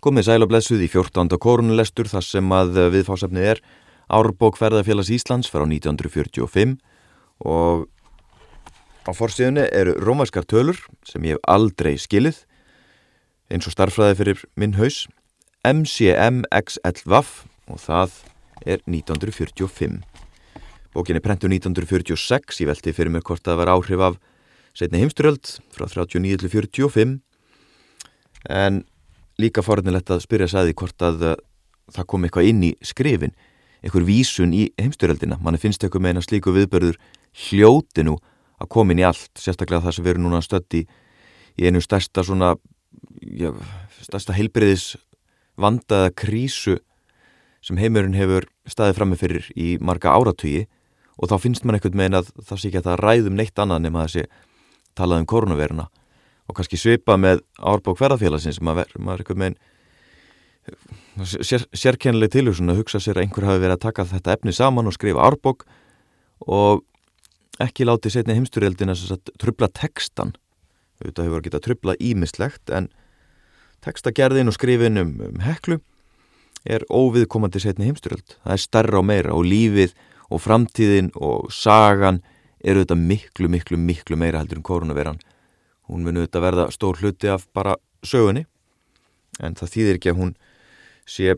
Komið sæl og blessuð í 14. korunlestur þar sem að viðfásefnið er Árbók ferðarfélags Íslands frá 1945 og á fórsíðunni eru rómarskar tölur sem ég hef aldrei skilið eins og starfræði fyrir minn haus MCMXLVAF og það er 1945. Bókin er prentu 1946, ég velti fyrir mér hvort það var áhrif af setni heimsturöld frá 39 til 45 en líka forðinlegt að spyrja sæði hvort að uh, það kom eitthvað inn í skrifin einhver vísun í heimsturöldina mann finnst eitthvað með eina slíku viðbörður hljóti nú að koma inn í allt sérstaklega það sem við erum núna stötti í einu stærsta svona já, stærsta heilbriðis vandaða krísu sem heimurinn hefur staðið frammefyrir í marga áratugi. Og þá finnst mann eitthvað með eina að það sé ekki að það ræðum neitt annað nema þessi talað um koronaviruna og kannski svipa með árbók ferðarfélagsins maður er eitthvað með sér, sérkennileg tilhjóðsuna að hugsa sér að einhver hafi verið að taka þetta efni saman og skrifa árbók og ekki láti setni heimsturjöldin að trubla tekstan þetta hefur getað trubla ímislegt en tekstagerðin og skrifin um, um heklu er óviðkomandi setni heimsturjöld það er starra og meira og lífið og framtíðin og sagan eru þetta miklu miklu miklu meira heldur en koronaveran hún muni þetta verða stór hluti af bara sögunni en það þýðir ekki að hún sé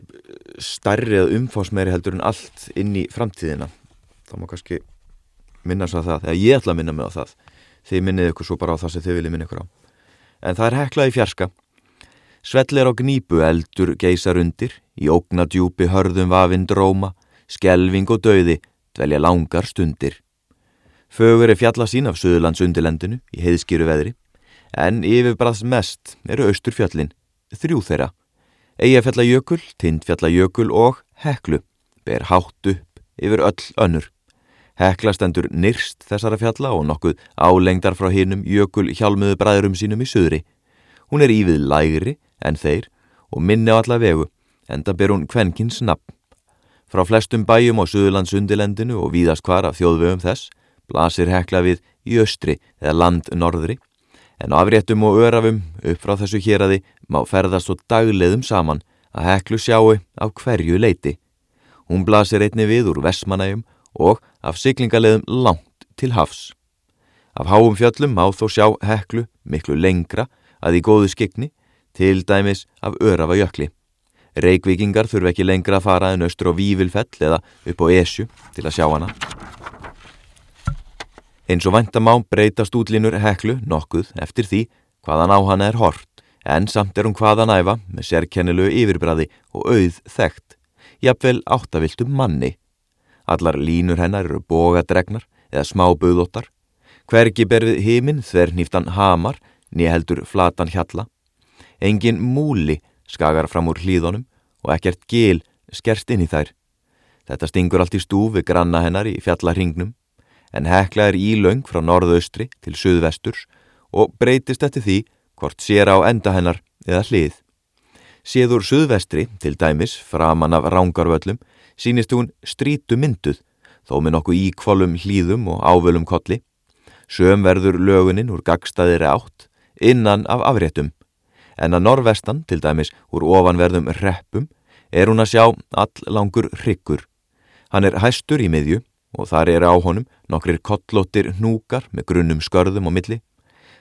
starri eða umfásmeiri heldur en allt inn í framtíðina. Þá má kannski minna svo að það, eða ég ætla að minna mig á það þið minnið ykkur svo bara á það sem þið viljið minna ykkur á. En það er heklað í fjarska. Svellir á gnípu eldur geysar undir í ógnadjúpi hörðum vafinn dróma skelving og döiði dvelja langar stundir. Fögur er fjalla sín af Suðurlands undirlendinu í heiðskýru veðri en yfirbraðs mest eru austurfjallin, þrjú þeirra. Eyjafjallajökul, Tindfjallajökul og Heklu ber hátt upp yfir öll önnur. Hekla stendur nyrst þessara fjalla og nokkuð álengdar frá hinnum jökul hjálmuðu bræðurum sínum í söðri. Hún er ívið lægri en þeir og minni á alla vegu, enda ber hún kvenkins nafn. Frá flestum bæjum á Suðurlands undilendinu og víðast hvar af þjóðvegum þess blasir Hekla við í östri eða land norðri en afréttum og örafum upp frá þessu héræði má ferðast og dagleðum saman að heklu sjáu af hverju leiti. Hún blasir einni við úr Vesmanægum og af siglingaleðum langt til hafs. Af háum fjöllum má þó sjá heklu miklu lengra að í góðu skikni, til dæmis af örafa jökli. Reykvikingar þurfi ekki lengra að fara en austur á Vívilfell eða upp á Esju til að sjá hana. Eins og vantamá breytast útlínur heklu nokkuð eftir því hvaðan á hana er hort, en samt er hún hvaðan æfa með sérkennilegu yfirbræði og auð þekkt, jafnvel áttaviltum manni. Allar línur hennar eru bógadregnar eða smáböðóttar, hvergi berfið heiminn þver nýftan hamar, nýheldur flatan hjalla. Engin múli skagar fram úr hlýðunum og ekkert gil skerst inn í þær. Þetta stingur allt í stúfi granna hennar í fjallarhingnum en hekla er ílaung frá norðaustri til suðvesturs og breytist eftir því hvort sér á enda hennar eða hlið. Séður suðvestri, til dæmis, framan af rángarvöllum, sínist hún strítu mynduð, þó með nokkuð íkvolum hlýðum og ávölum kolli. Söm verður löguninn úr gagstaðir átt, innan af afréttum, en að norvestan, til dæmis, úr ofanverðum reppum, er hún að sjá all langur hryggur. Hann er hæstur í miðju og þar eru á honum nokkrir kollóttir hnúkar með grunnum skörðum og milli.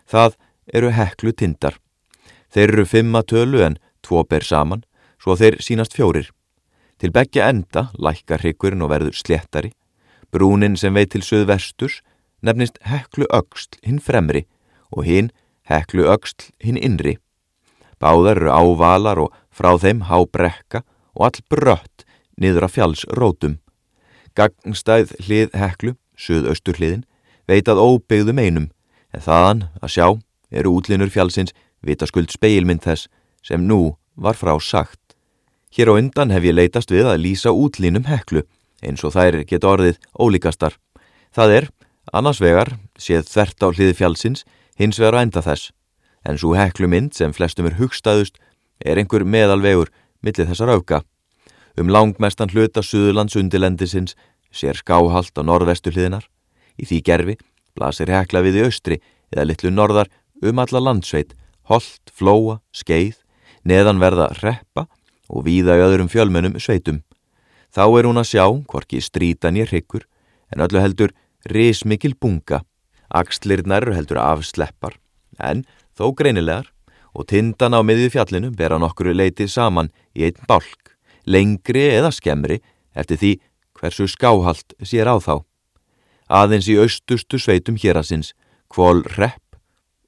Það eru heklu tindar. Þeir eru fimma tölu en tvo ber saman, svo þeir sínast fjórir. Til begja enda lækkar hryggurinn og verður sléttari. Brúnin sem veit til söðvesturs nefnist heklu öxl hinn fremri og hinn heklu öxl hinn innri. Báðar eru ávalar og frá þeim há brekka og all brött niður af fjallsrótum. Gagnstæð hlið heklu, söðaustur hliðin, veitað óbyggðum einum, en þaðan að sjá eru útlinur fjálsins vitaskuld speilmynd þess sem nú var frá sagt. Hér á undan hef ég leitast við að lýsa útlinum heklu, eins og þær geta orðið ólíkastar. Það er, annars vegar, séð þvert á hliði fjálsins, hins vegar á enda þess, en svo heklu mynd sem flestum er hugstaðust er einhver meðalvegur millið þessar auka. Um langmestan hluta Suðurlands undilendisins sér skáhalt á norðvestu hliðinar. Í því gerfi blasir hekla við í austri eða litlu norðar um alla landsveit, holt, flóa, skeið, neðan verða reppa og víða í öðrum fjölmennum sveitum. Þá er hún að sjá hvorki strítan ég hryggur en öllu heldur rismikil bunga. Akslirnar heldur afsleppar en þó greinilegar og tindan á miðju fjallinu bera nokkru leiti saman í einn bálk, lengri eða skemmri eftir því hversu skáhalt sér á þá. Aðeins í austustu sveitum hérasins, kvól repp,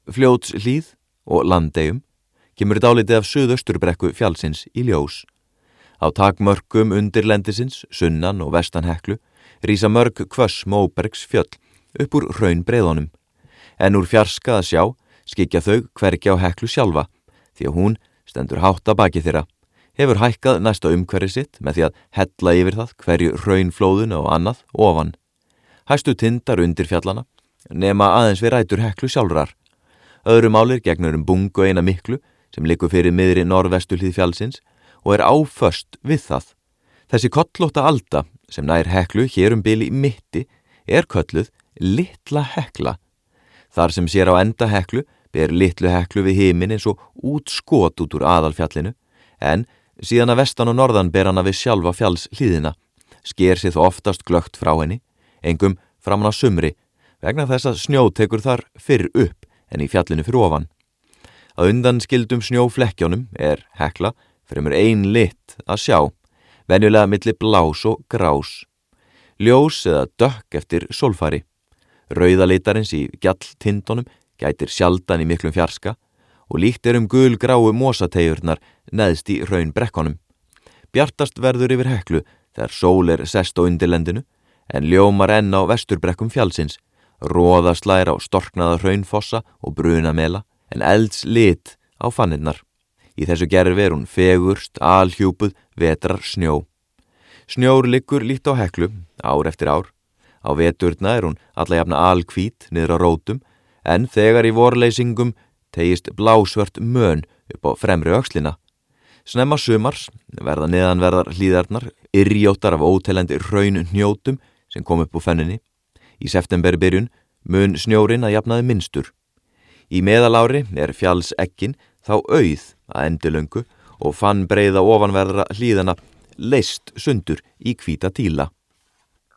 fljóts hlýð og landegjum, kemur dálitið af söðausturbrekku fjallsins í ljós. Á takmörkum undirlendisins, sunnan og vestan heklu, rýsa mörg kvöss móbergs fjöll upp úr raun breyðunum, en úr fjarska að sjá skikja þau hvergi á heklu sjálfa, því að hún stendur hátt að baki þeirra, hefur hækkað næsta umhverfi sitt með því að hella yfir það hverju raunflóðun og annað ofan. Hæstu tindar undir fjallana, nema aðeins við rætur heklu sjálfrar. Öðrum álir gegnur um bungu eina miklu sem likur fyrir miðri norvestu hlýð fjallsins og er áföst við það. Þessi kollóta alda sem nær heklu hér um bili í mitti er kölluð litla hekla. Þar sem sér á enda heklu ber litlu heklu við heiminn eins og út skot út úr aðalfjallinu en síðan að vestan og norðan ber hana við sjálfa fjalls hlýðina. Sker sér þó oftast glögt frá henni, engum framan á sumri vegna þess að snjó tekur þar fyrr upp en í fjallinu fyrir ofan. Að undan skildum snjóflekkjónum er hekla fremur ein lit að sjá, venjulega millir blás og grás. Ljós eða dökk eftir solfari. Rauðalitarins í gjalltindunum gætir sjaldan í miklum fjarska og líkt er um gul gráu mosategjurnar neðst í raun brekkonum. Bjartast verður yfir heklu þegar sól er sest á undirlendinu en ljómar enn á vesturbrekkum fjálsins, róða slæra á storknaða raunfossa og bruna mela en elds lit á fanninnar. Í þessu gerfi er hún fegurst, alhjúpuð, vetrar snjó. Snjór liggur líkt á heklu, ár eftir ár. Á veturna er hún alla jafna alkvít niður á rótum en þegar í vorleysingum tegist blásvört mön upp á fremri aukslina. Snemma sumars verða neðanverðar hlýðarnar yrjóttar af ótelendi raun hnjótum sem kom upp úr fenninni. Í september byrjun mun snjórin að jafnaði minnstur. Í meðalári er fjalls ekkin þá auð að endilöngu og fann breyða ofanverðra hlýðana leist sundur í kvíta tíla.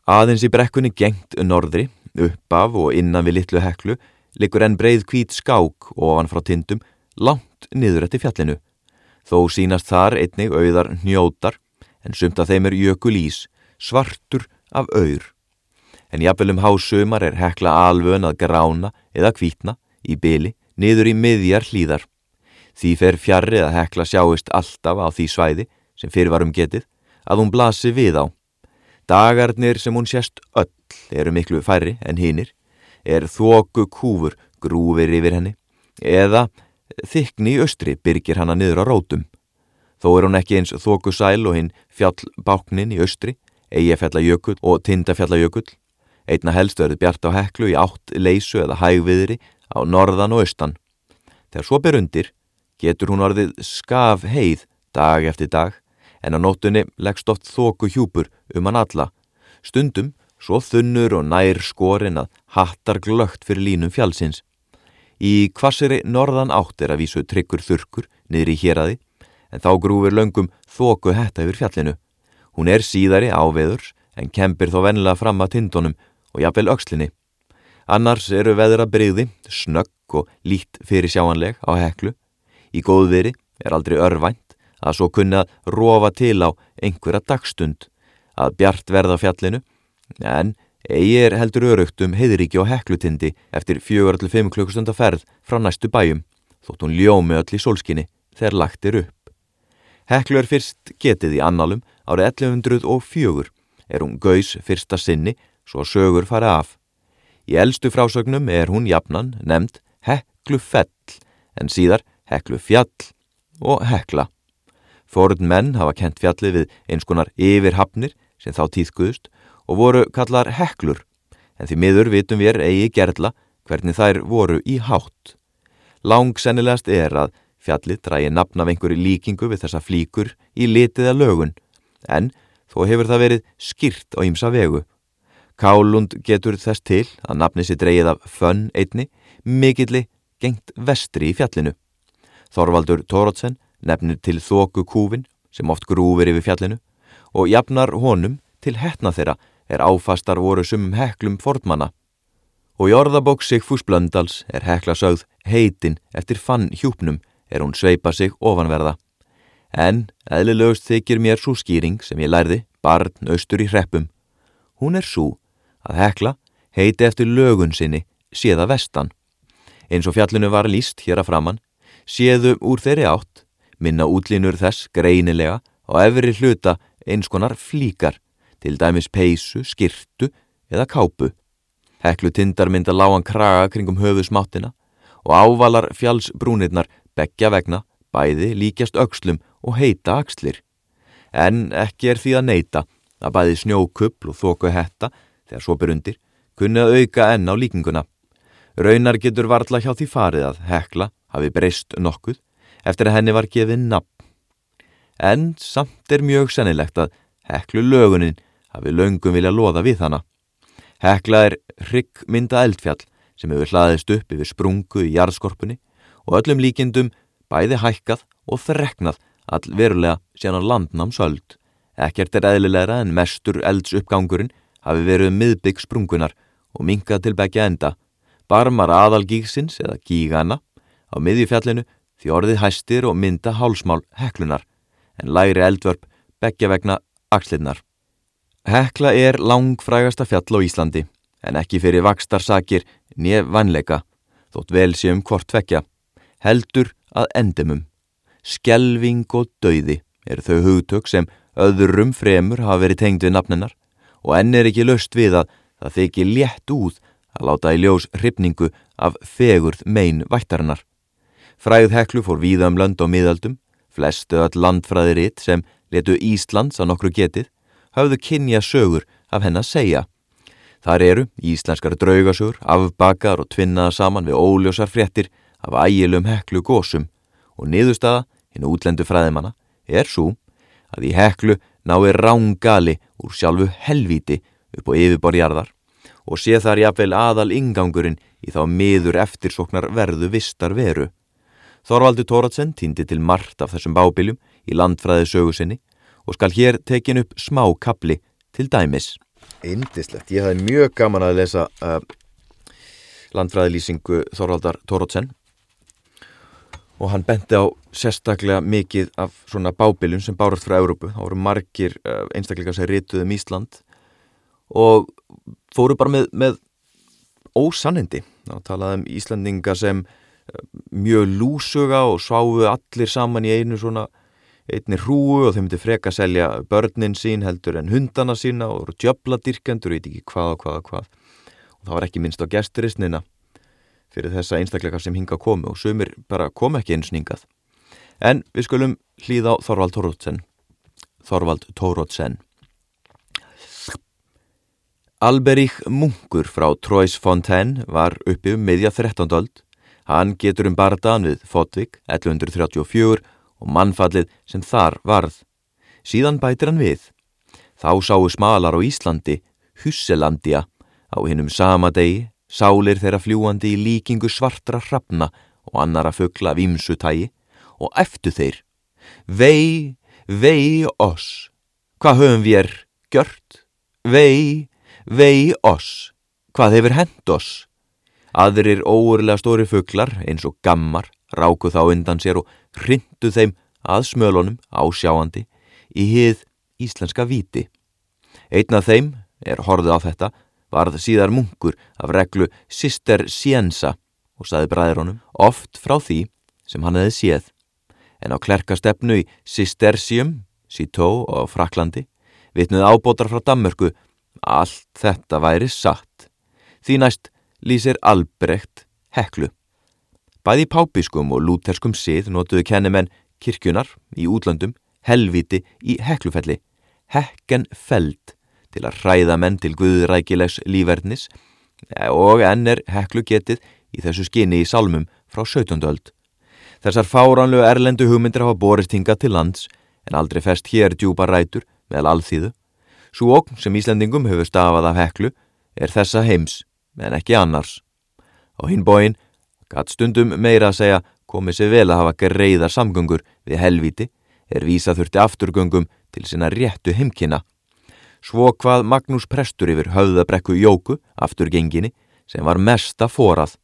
Aðeins í brekkunni gengt norðri, upp af og innan við litlu heklu, likur enn breið kvít skák ofan frá tindum, langt niður eftir fjallinu. Þó sínast þar einnig auðar hnjótar, en sumt að þeim er jökulís, svartur af auður. En jafnvelum hásumar er hekla alvön að grána eða kvítna í byli niður í miðjar hlýðar. Því fer fjarrið að hekla sjáist alltaf á því svæði sem fyrir varum getið að hún blasi við á. Dagarnir sem hún sést öll eru miklu færri en hinnir, er þóku kúfur grúfir yfir henni eða þykni í östri byrgir hana niður á rótum. Þó er hún ekki eins þóku sæl og hinn fjallbáknin í östri, eigefjallajökull og tindafjallajökull. Einna helst verður bjart á heklu í átt leysu eða hægviðri á norðan og austan. Þegar svo ber undir getur hún orðið skaf heið dag eftir dag en á nóttunni leggst oft þóku hjúpur um hann alla. Stundum svo þunnur og nær skorin að hattar glögt fyrir línum fjálsins. Í kvassiri norðan átt er að vísu tryggur þurkur niður í héræði en þá grúfur löngum þóku hetta yfir fjallinu. Hún er síðari áveðurs en kempir þó vennilega fram að tindunum og jafnvel aukslinni. Annars eru veðra breyði, snögg og lít fyrir sjáanleg á heklu. Í góðveri er aldrei örvænt að svo kunna rofa til á einhverja dagstund að bjart verða fjallinu en eigi er heldur örugt um heiðríki og heklutindi eftir 4-5 klukkustunda ferð frá næstu bæjum þótt hún ljómi öll í solskinni þegar lagt er upp. Heklu er fyrst getið í annalum árið 1104 er hún gaus fyrsta sinni svo sögur fara af. Í eldstu frásögnum er hún jafnan nefnd Heklu fell en síðar Heklu fjall og Hekla. Fórun menn hafa kent fjallið við eins konar yfirhafnir sem þá týðkuðust og voru kallar heklur, en því miður vitum við eigi gerðla hvernig þær voru í hátt. Langsennilegast er að fjallið drægi nafn af einhverju líkingu við þessa flíkur í litiða lögun, en þó hefur það verið skýrt á ýmsa vegu. Kálund getur þess til að nafni sér dreigið af fönn einni, mikilli gengt vestri í fjallinu. Þorvaldur Tórótsen nefnir til þóku kúfin sem oft grúfir yfir fjallinu og jafnar honum til hetna þeirra er áfastar voru sumum heklum fornmanna. Og í orðabók Sigfús Blöndals er hekla sögð heitin eftir fann hjúpnum er hún sveipa sig ofanverða. En eðlilegust þykir mér svo skýring sem ég lærði, barn austur í hreppum. Hún er svo að hekla heiti eftir lögun sinni séða vestan. Eins og fjallinu var líst hér að framann, séðu úr þeirri átt, minna útlínur þess greinilega og efri hluta eins konar flíkar, til dæmis peysu, skirtu eða kápu. Heklu tindar mynda lágan kraga kringum höfusmáttina og ávalar fjallsbrúnirnar begja vegna, bæði líkjast aukslum og heita axlir. En ekki er því að neyta að bæði snjókuppl og þóku hetta, þegar svo byrjundir, kunni að auka enn á líkinguna. Raunar getur varla hjá því farið að hekla hafi breyst nokkuð eftir að henni var gefið nafn. En samt er mjög sennilegt að heklu lögunin hafi löngum vilja loða við hana. Hekla er hryggmynda eldfjall sem hefur hlaðist upp yfir sprungu í jarðskorpunni og öllum líkindum bæði hækkað og þreknað all verulega á landnámsöld. Ekkert er eðlilegra en mestur eldsuppgangurinn hafi verið miðbygg sprungunar og minkað til begja enda. Barmar aðalgíksins eða gígana á miðjufjallinu því orðið hæstir og mynda hálsmál heklunar en læri eldvörp begja vegna axlinnar. Hekla er langfrægasta fjall á Íslandi en ekki fyrir vakstarsakir nef vanleika, þótt vel sé um hvort tvekja, heldur að endemum. Skelving og dauði er þau hugtök sem öðrum fremur hafa verið tengd við nafninar og enn er ekki löst við að það þykir létt úð að láta í ljós hrifningu af fegurð mein vættarinnar. Fræð heklu fór víða um lönd og miðaldum, flestu öll landfræðiritt sem letu Íslands á nokkru getið hafðu kynja sögur af henn að segja. Þar eru íslenskar draugasögur, afbakar og tvinnaða saman við óljósar fréttir af ægilum heklu gósum og niðurstaða, hinn útlendu fræðimanna, er svo að í heklu nái rángali úr sjálfu helvíti upp á yfirborjarðar og sé þar jafnvel aðal ingangurinn í þá miður eftirsoknar verðu vistar veru. Þorvaldur Tóratsen týndi til margt af þessum bábiljum í landfræði sögu sinni og skal hér tekin upp smá kapli til dæmis. Indislegt, ég hafði mjög gaman að lesa uh, landfræðilýsingu Þorvaldar Tórótsen og hann benti á sérstaklega mikið af svona bábiljum sem bárast frá Európu. Það voru margir uh, einstakleika sem rituðum um Ísland og fóru bara með, með ósannindi. Það talaði um Íslandinga sem uh, mjög lúsuga og sváðu allir saman í einu svona einni hrúu og þau myndi freka að selja börnin sín heldur en hundana sína og djöbladyrkendur, veit ekki hvað og hvað og hvað. Og það var ekki minnst á gesturistnina fyrir þessa einstakleika sem hinga komu og sumir bara kom ekki eins ningað en við skulum hlýða á Þorvald Tórótsen Þorvald Tórótsen Alberich Munkur frá Trois Fontaine var uppi um meðja 13. öld. Hann getur um bardaðan við Fotvík 1134 og mannfallið sem þar varð. Síðan bætir hann við. Þá sáu smalar á Íslandi, Husselandia, á hinnum sama degi, sálir þeirra fljúandi í líkingu svartra hrafna og annara fuggla af ímsutægi og eftir þeir. Vei, vei oss, hvað höfum við er gjört? Vei, vei oss, hvað hefur hend oss? Aðrir óurlega stóri fugglar eins og gammar ráku þá undan sér og hrindu þeim að smölunum ásjáandi í hið íslenska viti. Einn af þeim, er horfið á þetta, varð síðar munkur af reglu Sister Sienza og saði bræðir honum oft frá því sem hann hefði séð. En á klerkastefnu í Sistersium, Sító og Fraklandi vitnuð ábótar frá Dammörku allt þetta væri satt. Því næst lýsir Albrecht heklu. Bæði pápiskum og lúterskum sið notuðu kennimenn kirkjunar í útlandum helviti í heklufelli, hekkenfeld til að hræða menn til guðrækilegs lífverðnis og enn er heklu getið í þessu skinni í salmum frá 17. öld. Þessar fáránlu erlendu hugmyndir hafa borist hingað til lands en aldrei fest hér djúpa rætur meðal alþýðu. Svo okn sem Íslandingum hefur stafað af heklu er þessa heims en ekki annars. Á hinn bóin Gatt stundum meira að segja komið sér vel að hafa greiðar samgöngur við helviti er vísa þurfti afturgöngum til sinna réttu heimkina. Svo hvað Magnús prestur yfir höfðabrekku Jóku, afturgenginni, sem var mesta forað.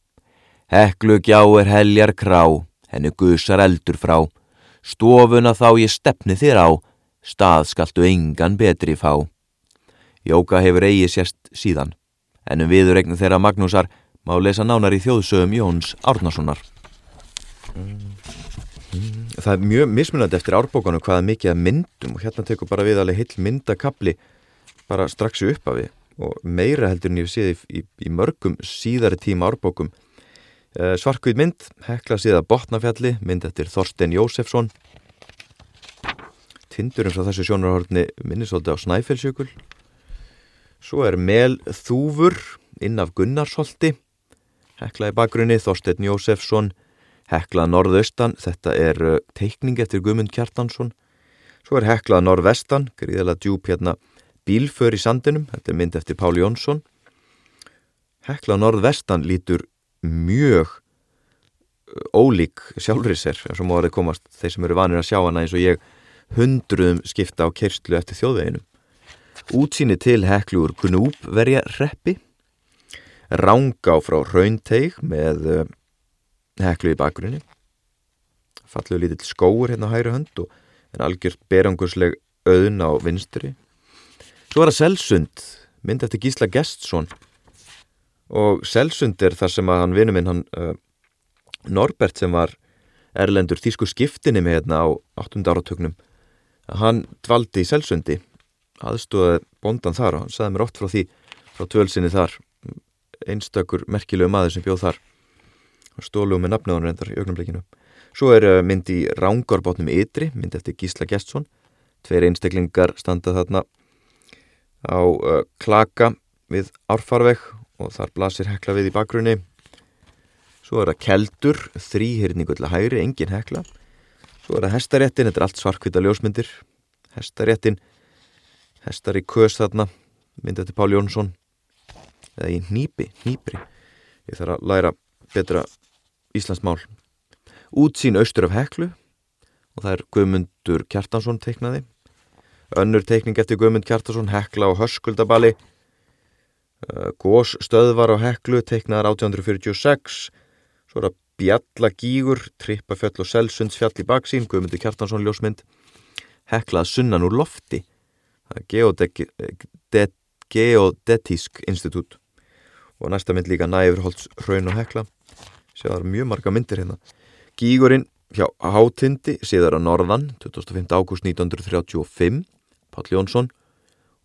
Heklu gjá er heljar krá, henni gusar eldur frá, stofuna þá ég stefni þér á, stað skaltu engan betri fá. Jóka hefur eigi sérst síðan, en um viðurregnu þeirra Magnúsar má lesa nánar í þjóðsögum Jóns Árnasonar. Það er mjög mismunandi eftir árbókanu hvaða mikið að myndum og hérna tekur bara við alveg heil myndakabli bara strax í upphafi og meira heldur en ég séð í, í, í mörgum síðari tíma árbókum. Eh, Svarkvít mynd, hekla síða Botnafjalli, mynd eftir Þorsten Jósefsson. Tindurinn frá þessu sjónarhortni minnisóldi á Snæfellsjökul. Svo er Mel Þúfur inn af Gunnarsholti, hekla í bakgrunni Þorsten Jósefsson, Heklað norðaustan, þetta er uh, teikning eftir Guðmund Kjartansson. Svo er heklað norðvestan, gríðilega djúb hérna bílför í sandinum, þetta er mynd eftir Páli Jónsson. Heklað norðvestan lítur mjög uh, ólík sjálfrið sér, og móðið komast þeir sem eru vanir að sjá hana eins og ég hundruðum skipta á kerstlu eftir þjóðveginu. Útsýni til heklur Gnúb verja reppi, ránga frá raunteig með uh, heklu í bakgrunni. Falluðu lítill skóur hérna á hægri hönd og en algjört berangursleg auðn á vinstri. Svo er það Selsund mynd eftir Gísla Gestsson. Og Selsund er þar sem að hann vinnu minn hann uh, Norbert sem var erlendur þýsku skiptinni með hérna á 8. áratögnum hann dvaldi í Selsundi aðstóði bondan þar og hann saði mér oft frá því frá tvölsinni þar einstökur merkilegu maður sem bjóð þar stólu með nafnaðan reyndar í augnumleikinu. Svo er uh, mynd í Rángarbátnum Ytri, mynd eftir Gísla Gjertsson. Tveir einstaklingar standa þarna á uh, klaka við árfarveg og þar blasir hekla við í bakgrunni. Svo er það keldur, þrýhyrningu til að hægri, engin hekla. Svo er það hestaréttin, þetta er allt svarkvita ljósmyndir. Hestaréttin, hestar í kös þarna, mynd eftir Pál Jónsson. Eða í nýpi, nýpri. Ég þarf að læra betra Íslandsmál. Útsýn austur af Heklu og það er Guðmundur Kjartansson teiknaði. Önnur teikning eftir Guðmund Kjartansson, Hekla og Höskuldabali. Uh, Gós stöðvar á Heklu, teiknaðar 1846. Svo er það Bjallagígur, Trippafjöll og Selsundsfjall í baksín, Guðmundur Kjartansson ljósmynd. Heklað sunnan úr lofti. Geodetísk institút. Og næsta mynd líka Næfurholts, Hraun og Hekla. Eru mjög marga myndir hérna. Gígurinn hjá Hátindi síðar á Norðan 25. ágúst 1935 Pál Jónsson.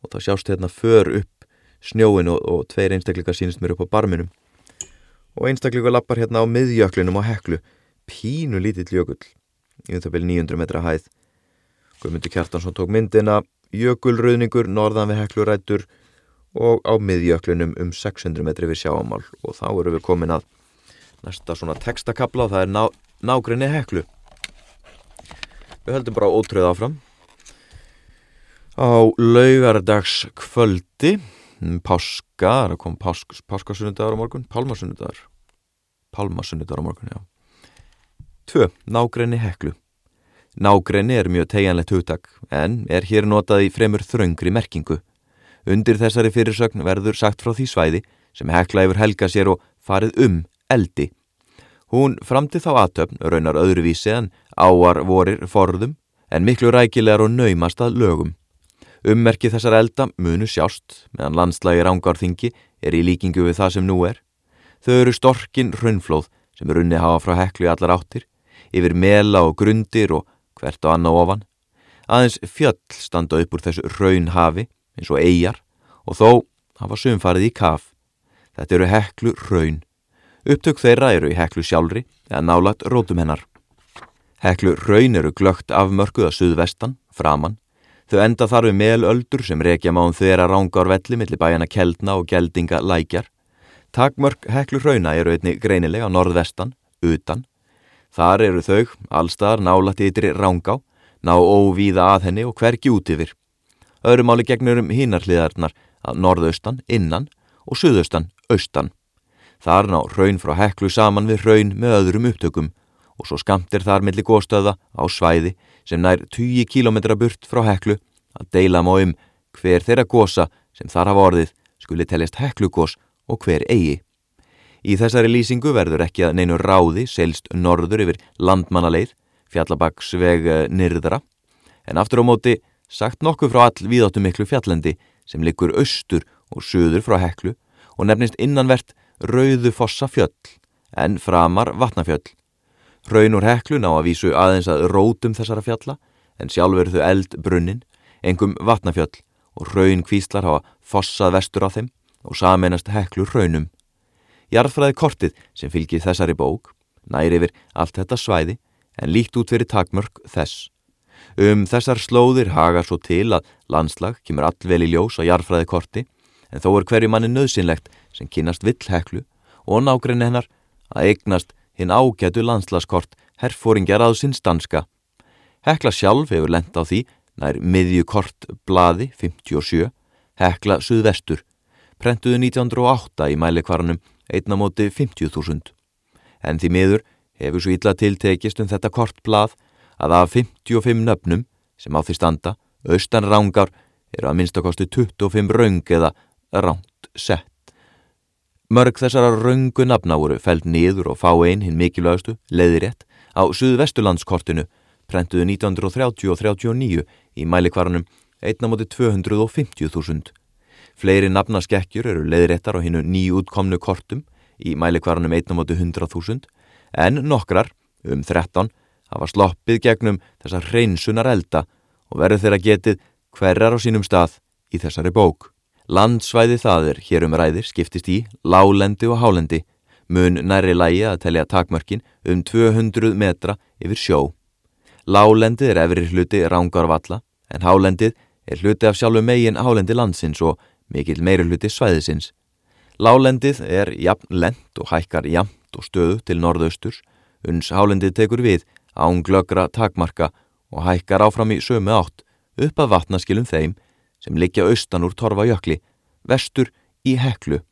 Og það sjást hérna för upp snjóin og, og tveir einstakleika sínist mér upp á barminum. Og einstakleika lappar hérna á miðjöklinum á heklu. Pínu lítill jökull í um það byrju 900 metra hæð. Guðmundur Kjartansson tók myndina. Jökulröðningur norðan við heklurættur og á miðjöklinum um 600 metri við sjáamál og þá eru við komin að næsta svona textakabla og það er ná, nágrinni heklu. Við höldum bara ótröð áfram. Á laugardags kvöldi mm, páska, það að koma pásk, páskasunnudagur á morgun, pálmasunnudagur. Pálmasunnudagur á morgun, já. Tvö, nágrinni heklu. Nágrinni er mjög tegjanlegt hugtak en er hér notað í fremur þröngri merkingu undir þessari fyrirsögn verður sagt frá því svæði sem hekla yfir helga sér og farið um eldi. Hún framti þá aðtöfn raunar öðruvísi en áar vorir forðum en miklu rækilegar og naumast að lögum. Ummerki þessar elda munu sjást meðan landslægi rángarþingi er í líkingu við það sem nú er. Þau eru storkin raunflóð sem er unni hafa frá heklu í allar áttir, yfir mela og grundir og hvert og annað ofan. Aðeins fjöll standa upp úr þessu raunhafi eins og eigjar og þó hafa sumfarið í kaf. Þetta eru heklu raun Upptök þeirra eru í heklu sjálfri eða nálagt rótum hennar. Heklu raun eru glögt afmörkuða suðvestan, framann. Þau enda þar við melöldur sem rekja máum þeirra rángar velli millir bæjana keldna og geldinga lækjar. Takmörk heklu rauna eru einni greinilega á norðvestan, utan. Þar eru þau, allstaðar nálagt ytri rángá, ná óvíða að henni og hvergi út yfir. Öðrumáli gegnur um hínarliðarnar að norðaustan, innan og suðaustan, austan. Þar ná raun frá heklu saman við raun með öðrum upptökum og svo skamtir þar millir góðstöða á svæði sem nær 20 km burt frá heklu að deila má um hver þeirra gósa sem þar hafa orðið skuli teljast heklugós og hver eigi. Í þessari lýsingu verður ekki að neinu ráði selst norður yfir landmannaleið, fjallabagsveg eh, nyrðra, en aftur á móti sagt nokkuð frá all viðáttu miklu fjallandi sem liggur austur og söður frá heklu og nefnist innanvert rauðu fossa fjöll en framar vatnafjöll. Raun úr heklu ná að vísu aðeins að rótum þessara fjalla en sjálfur þau eld brunnin, engum vatnafjöll og raun kvíslar hafa fossað vestur á þeim og sameinast heklu raunum. Jarðfræði kortið sem fylgir þessari bók næri yfir allt þetta svæði en líkt út fyrir takmörk þess. Um þessar slóðir hagar svo til að landslag kemur allvel í ljós á jarðfræði korti en þó er hverju manni nöðsynlegt sem kynast villheklu og nákrenni hennar að eignast hinn ágætu landslaskort herfóringjar að sinn stanska. Hekla sjálf hefur lent á því nær miðjukort blaði 57, Hekla Suðvestur, prentuðu 1908 í mælikvarnum einnamóti 50.000. En því miður hefur svo illa tiltekist um þetta kortblað að af 55 nöfnum sem á því standa, austan rángar eru að minnstakosti 25 raung eða ránt sett. Mörg þessara raungu nafna voru fælt niður og fá einn hinn mikilvægastu, leiðirétt, á Suðvesturlandskortinu, prentuðu 1930 og 39 í mælikvarnum einnamóti 250.000. Fleiri nafnaskekkjur eru leiðiréttar á hinnu nýjútkomnu kortum í mælikvarnum einnamóti 100.000 en nokkrar, um 13, hafa sloppið gegnum þessar hreinsunar elda og verður þeirra getið hverjar á sínum stað í þessari bók. Landsvæði það er hér um ræðir skiptist í lálendi og hálendi, mun næri lægi að telja takmörkin um 200 metra yfir sjó. Lálendið er efri hluti rángarvalla en hálendið er hluti af sjálfu megin hálendi landsins og mikill meiri hluti svæðisins. Lálendið er jafn lent og hækkar jafnt og stöðu til norðausturs, uns hálendið tekur við ánglögra takmarka og hækkar áfram í sömu átt upp að vatnaskilum þeim sem liggja austan úr torfajökli, vestur í heklu.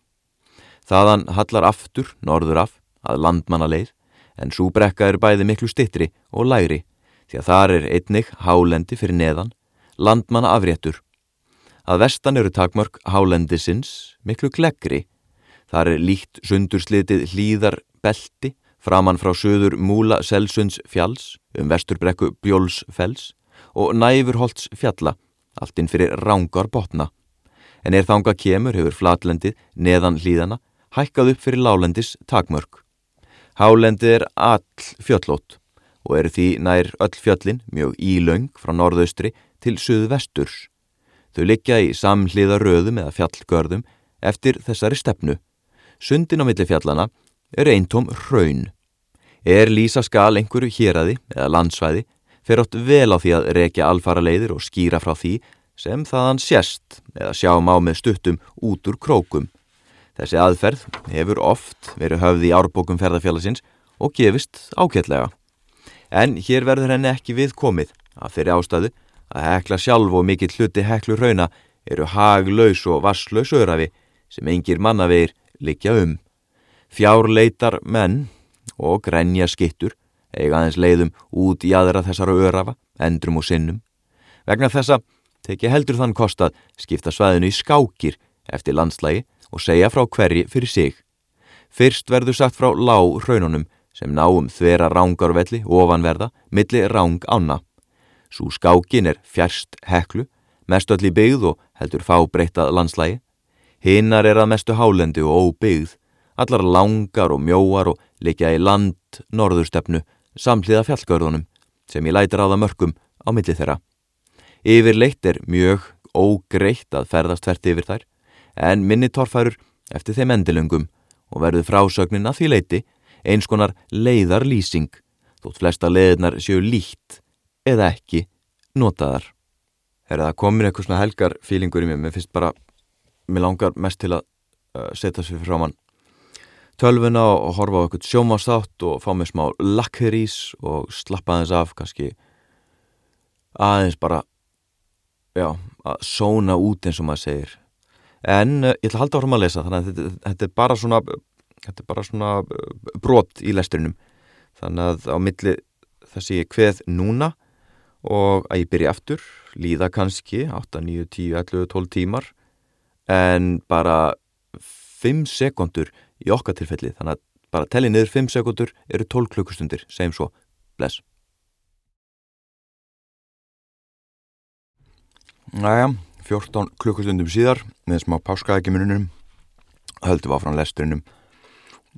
Þaðan hallar aftur norður af að landmanna leið en súbrekka er bæði miklu stittri og læri því að þar er einnig hálendi fyrir neðan, landmanna afréttur. Að vestan eru takmörk hálendisins miklu gleggri. Þar er líkt sundurslitið hlýðar belti framann frá söður Múla Selsunds fjalls um vesturbrekku Bjóls fells og Næfurholts fjalla, alltinn fyrir rángar botna. En er þanga kemur hefur flatlendið neðan hlýðana hækkað upp fyrir lálendis takmörk. Hálendið er all fjöllót og eru því nær öll fjöllin mjög ílaung frá norðaustri til söðvesturs. Þau liggja í samhliða röðum eða fjallgörðum eftir þessari stefnu. Sundin á milli fjallana er eintóm hraun. Er lýsa skal einhverju héræði eða landsvæði fer átt vel á því að rekja alfara leiðir og skýra frá því sem þaðan sérst eða sjá má með stuttum út úr krókum. Þessi aðferð hefur oft verið höfð í árbókum ferðarfjallasins og gefist ákveðlega. En hér verður henni ekki við komið að þeirri ástæðu að hekla sjálf og mikill hluti heklu rauna eru haglaus og vasslaus örafi sem engir mannavegir likja um. Fjárleitar menn og grenja skittur eiga aðeins leiðum út í aðra þessara örafa, endrum og sinnum. Vegna þessa teki heldur þann kostað skipta svæðinu í skákir eftir landslægi og segja frá hverji fyrir sig. Fyrst verður sagt frá lág hraununum sem náum þvera rángarvelli ofanverða milli ráng ána. Sú skákin er fjärst heklu, mest öll í byggð og heldur fábreytað landslægi. Hinnar er að mestu hálendi og óbyggð, allar langar og mjóar og likja í land norðurstefnu samhliða fjallgörðunum sem ég lætir á það mörgum á milli þeirra. Yfirleitt er mjög ógreitt að ferðast hvert yfir þær en minni torfærur eftir þeim endilöngum og verður frásögnin að því leiti eins konar leiðar lýsing þótt flesta leiðnar séu líkt eða ekki notaðar. Er það komin eitthvað svona helgar fílingur í mig, mér finnst bara, mér langar mest til að uh, setja sér frá mann tölvuna og horfa á eitthvað sjómastátt og fá mér smá lakkerís og slappa aðeins af kannski. Aðeins bara já, að sóna út eins og maður segir. En uh, ég ætla að halda áfram að lesa þannig að þetta, þetta er bara svona þetta er bara svona uh, brot í lesturinnum þannig að á milli þessi ég hveð núna og að ég byrja aftur líða kannski 8, 9, 10, 11, 12 tímar en bara 5 sekundur í okkar tilfelli. Þannig að bara telli niður 5 sekundur eru 12 klukkustundir, segjum svo, bless. Næja, 14 klukkustundum síðar með smá páskaækjumununum höldum við áfram lesturinnum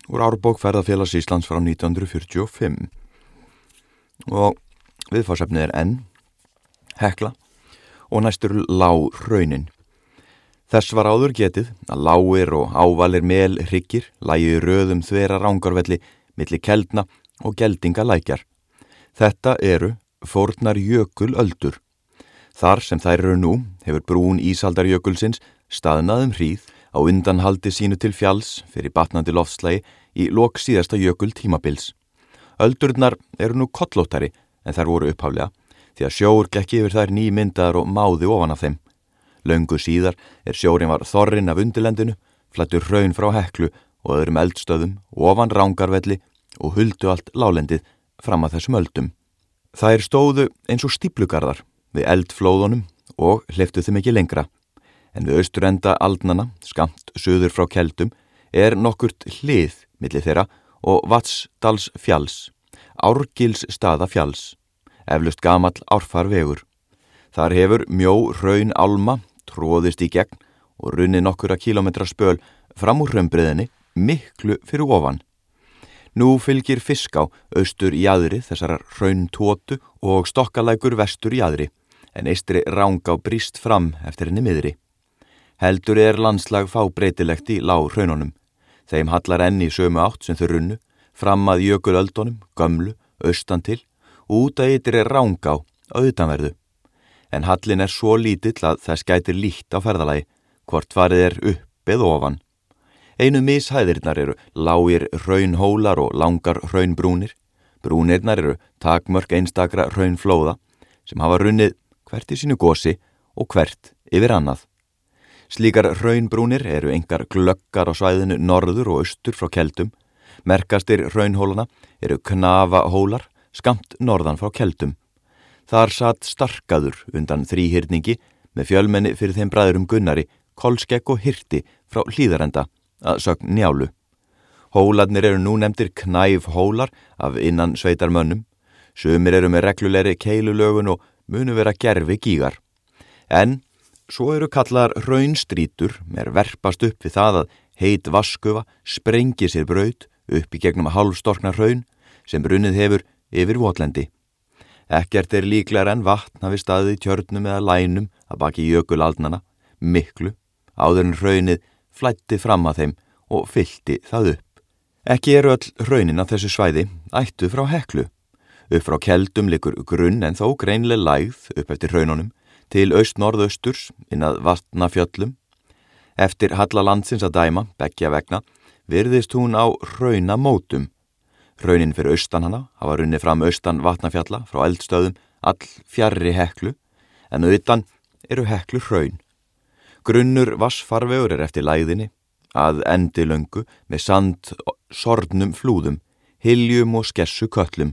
úr árbók ferðarfélags Íslands frá 1945 og viðfarsefnið er enn hekla og næstur lág raunin. Þess var áður getið að lágir og ávalir mel hryggir lægi röðum þvera rángarvelli millir keldna og geldinga lækjar. Þetta eru fornar jökul öldur. Þar sem þær eru nú hefur brún Ísaldarjökulsins staðnaðum hríð á undanhaldi sínu til fjalls fyrir batnandi loftslægi í lok síðasta jökul tímabils. Öldurnar eru nú kollóttari en þær voru upphaflega því að sjór gekk yfir þær nýmyndaðar og máði ofan af þeim. Laungu síðar er sjórin var þorrin af undilendinu, flættur raun frá heklu og öðrum eldstöðum, ofan rángarvelli og huldu allt lálendið fram að þessum öldum. Þær stóðu eins og stíplugarðar við eldflóðunum og hliftu þeim ekki lengra. En við austurenda aldnana, skamt söður frá keldum, er nokkurt hlið millir þeirra og Vatsdals fjalls, Árgils staða fjalls eflust gamall árfarvegur. Þar hefur mjó raun alma tróðist í gegn og runni nokkura kílometra spöl fram úr raunbriðinni miklu fyrir ofan. Nú fylgir fisk á austur í aðri þessar raun tótu og stokkalækur vestur í aðri en eistri ránga bríst fram eftir henni miðri. Heldur er landslag fábreytilegt í lág raununum. Þeim hallar enni í sömu átt sem þau runnu, fram að jökulöldunum, gömlu, austan til út að yttir er ránga á auðanverðu. En hallin er svo lítill að þess gætir líkt á ferðalagi, hvort farið er upp eða ofan. Einu mishæðirnar eru lágir raunhólar og langar raunbrúnir. Brúnirnar eru takmörk einstakra raunflóða sem hafa runnið hvert í sínu gósi og hvert yfir annað. Slíkar raunbrúnir eru engar glöggar á svæðinu norður og austur frá keldum. Merkastir raunhólana eru knafahólar skamt norðan frá keldum. Þar satt starkaður undan þrýhyrningi með fjölmenni fyrir þeim bræðurum Gunnari, Kolskegg og Hirti frá hlýðarenda að sögn njálu. Hóladnir eru nú nefndir knæf hólar af innan sveitar mönnum. Sumir eru með reglulegri keilulögun og munu vera gerfi gígar. En svo eru kallar raunstrítur með verpast upp við það að heit vaskuva sprengi sér braud upp í gegnum hálfstorkna raun sem brunnið hefur yfir votlendi. Ekkert er líklar en vatn hafi staðið í tjörnum eða lænum að baki jökulaldnana, miklu, áður en raunnið flætti fram að þeim og fylti það upp. Ekki eru öll raunin af þessu svæði ættu frá heklu. Upp frá keldum likur grunn en þó greinlega lægð upp eftir raununum til aust-norðausturs innað vatnafjöllum. Eftir Hallalandsins að dæma, begja vegna, virðist hún á raunamótum Raunin fyrir austan hana hafa runnið fram austan vatnafjalla frá eldstöðum all fjarrri heklu en auðan eru heklu raun. Grunnur vassfarvegur er eftir læðinni að endi löngu með sand sornum flúðum, hiljum og skessu köllum.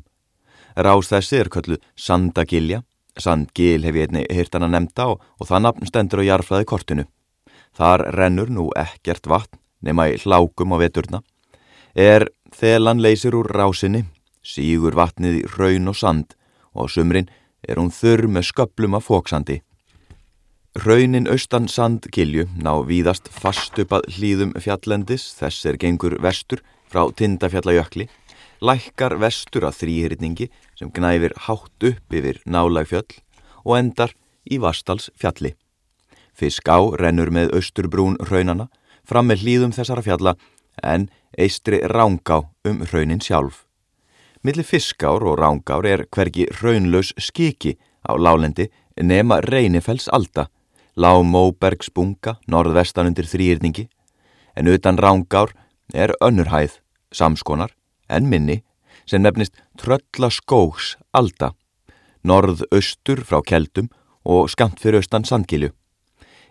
Rás þessi er köllu sandagilja, sandgil hef ég einni hirtana nefnda og, og það nafn stendur á jarflaði kortinu. Þar rennur nú ekkert vatn nema í hlákum á veturna er þelan leysir úr rásinni, sígur vatnið í raun og sand og á sumrin er hún þurr með sköplum af fóksandi. Raunin austan sandkilju ná víðast fast upp að hlýðum fjallendis, þess er gengur vestur frá tindafjallajökli, lækkar vestur að þrýhyrningi sem gnæfir hátt upp yfir nálagfjöll og endar í Vastals fjalli. Fisk á rennur með austurbrún raunana fram með hlýðum þessara fjalla en eistri rángá um raunin sjálf. Millir fiskár og rángár er hvergi raunlaus skiki á lálendi nema reynifells alda, lág móbergsbunga norðvestan undir þrýrningi, en utan rángár er önnurhæð, samskonar, en minni, sem nefnist tröllaskóks alda, norðaustur frá keldum og skamt fyrir austan sandgilju.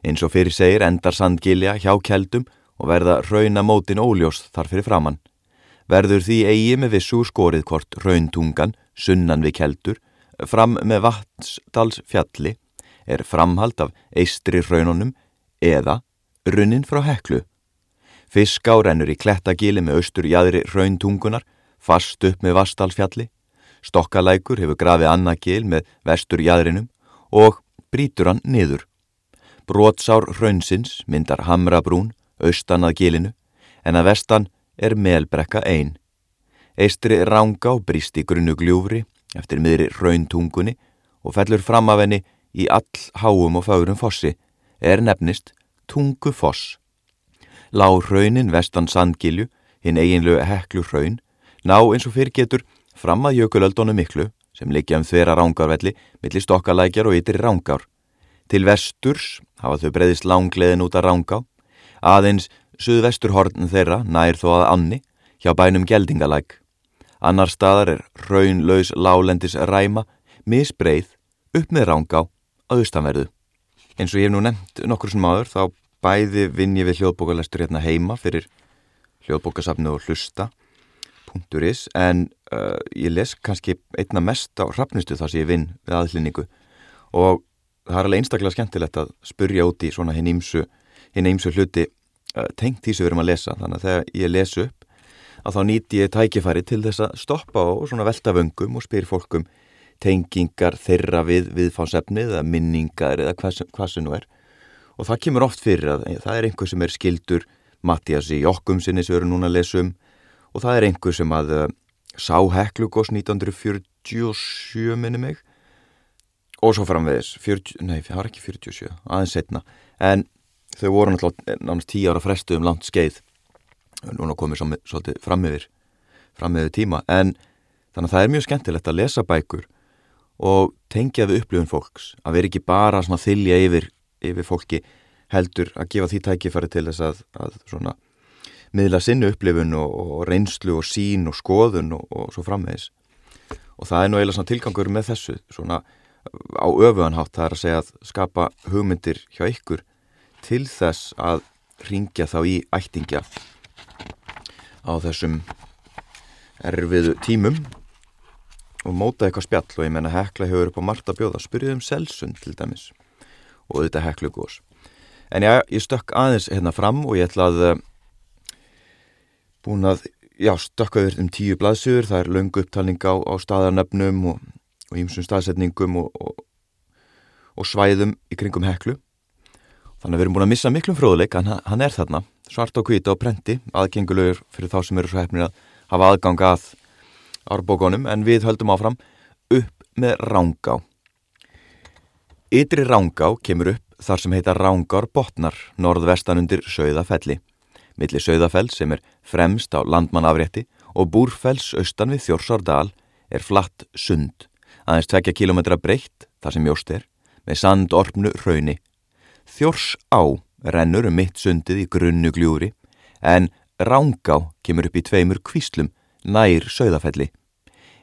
Eins og fyrir segir endar sandgilja hjá keldum og verða raunamótin óljós þar fyrir framann. verður því eigi með vissu skorið hvort rauntungan, sunnan við keldur, fram með vatnsdalsfjalli, er framhald af eistri raununum eða runnin frá heklu. Fisk á rennur í klettagili með austur jæðri rauntungunar, fast upp með vastalfjalli, stokkalækur hefur grafið annagil með vestur jæðrinum og brítur hann niður. Brótsár raunsins myndar hamrabrún, austan að gilinu, en að vestan er melbrekka einn. Eistri ránga og bríst í grunnu gljúfri eftir miðri rauntungunni og fellur fram af henni í all háum og fárum fossi, er nefnist tungu foss. Lá raunin vestan sandgilju, hinn eiginlu heklu raun, ná eins og fyrir getur fram að jökulöldónu miklu sem liggja um þeirra rángarvelli millir stokkalækjar og ytri rángar. Til vesturs hafa þau breyðist langleðin út að rángá, aðeins suðvesturhorn þeirra nær þó að anni hjá bænum geldingalæk. Annar staðar er raunlaus lálendis ræma, misbreið, upp með rángá að austanverðu. Eins og ég hef nú nefnt nokkur sem áður þá bæði vinn ég við hljóðbókalestur hérna heima fyrir hljóðbókasafnu og hlusta.is en uh, ég les kannski einna mest á rafnustu þar sem ég vinn við aðlýningu og það er alveg einstaklega skemmtilegt að spurja út í svona hinn ímsu, hluti tengt því sem við erum að lesa. Þannig að þegar ég lesu upp að þá nýti ég tækifæri til þess að stoppa og svona velta vöngum og spyr fólkum tengingar þeirra við viðfánsefnið eða minningar eða hvað hvað sem nú er. Og það kemur oft fyrir að það er einhver sem er skildur Mattias í okkum sinni sem við erum núna að lesa um. Og það er einhver sem að uh, sá Heklugos 1947 minni mig. Og svo framvegis 40, nei það var ekki 47 aðeins setna en þau voru náttúrulega nánast 10 ára frestu um langt skeið. Núna komið svolítið fram yfir fram yfir tíma. En þannig að það er mjög skemmtilegt að lesa bækur og tengja við upplifun fólks. Að vera ekki bara svona þylja yfir, yfir fólki heldur að gefa því tækifæri til þess að, að svona miðla sinnu upplifun og, og reynslu og sín og skoðun og, og svo framvegis. Og það er nú eiginlega svona tilgangur með þessu svona á öfuanhátt það er að segja að skapa hugmyndir hjá ykkur til þess að ringja þá í ættingja á þessum erfiðu tímum og móta eitthvað spjall og ég menna hekla hefur upp á Marta bjóða, spyrjuð um selsund til dæmis og þetta heklu gós en já, ég stökk aðeins hérna fram og ég ætla að eh, búin að, já, stökka yfir um tíu blaðsjur, það er löngu upptalning á, á staðarnöfnum og ímsum staðsetningum og, og, og svæðum í kringum heklu þannig að við erum búin að missa miklum fróðleik hann, hann er þarna, svart og hvita og prenti aðgengulegur fyrir þá sem eru svo hefnir að hafa aðgang að árbókonum en við höldum áfram upp með Rángá. Ytri Rángá kemur upp þar sem heita Rángár botnar norðvestan undir Söðafelli. Millir Söðafell sem er fremst á landmannafrétti og Búrfells austan við Þjórsárdal er flatt sund, aðeins 2 km breytt þar sem mjóst er, með sandorpnu rauni. Þjórs á rennur um mitt sundið í grunnu gljúri en Rángá kemur upp í tveimur kvíslum nær sögðafelli.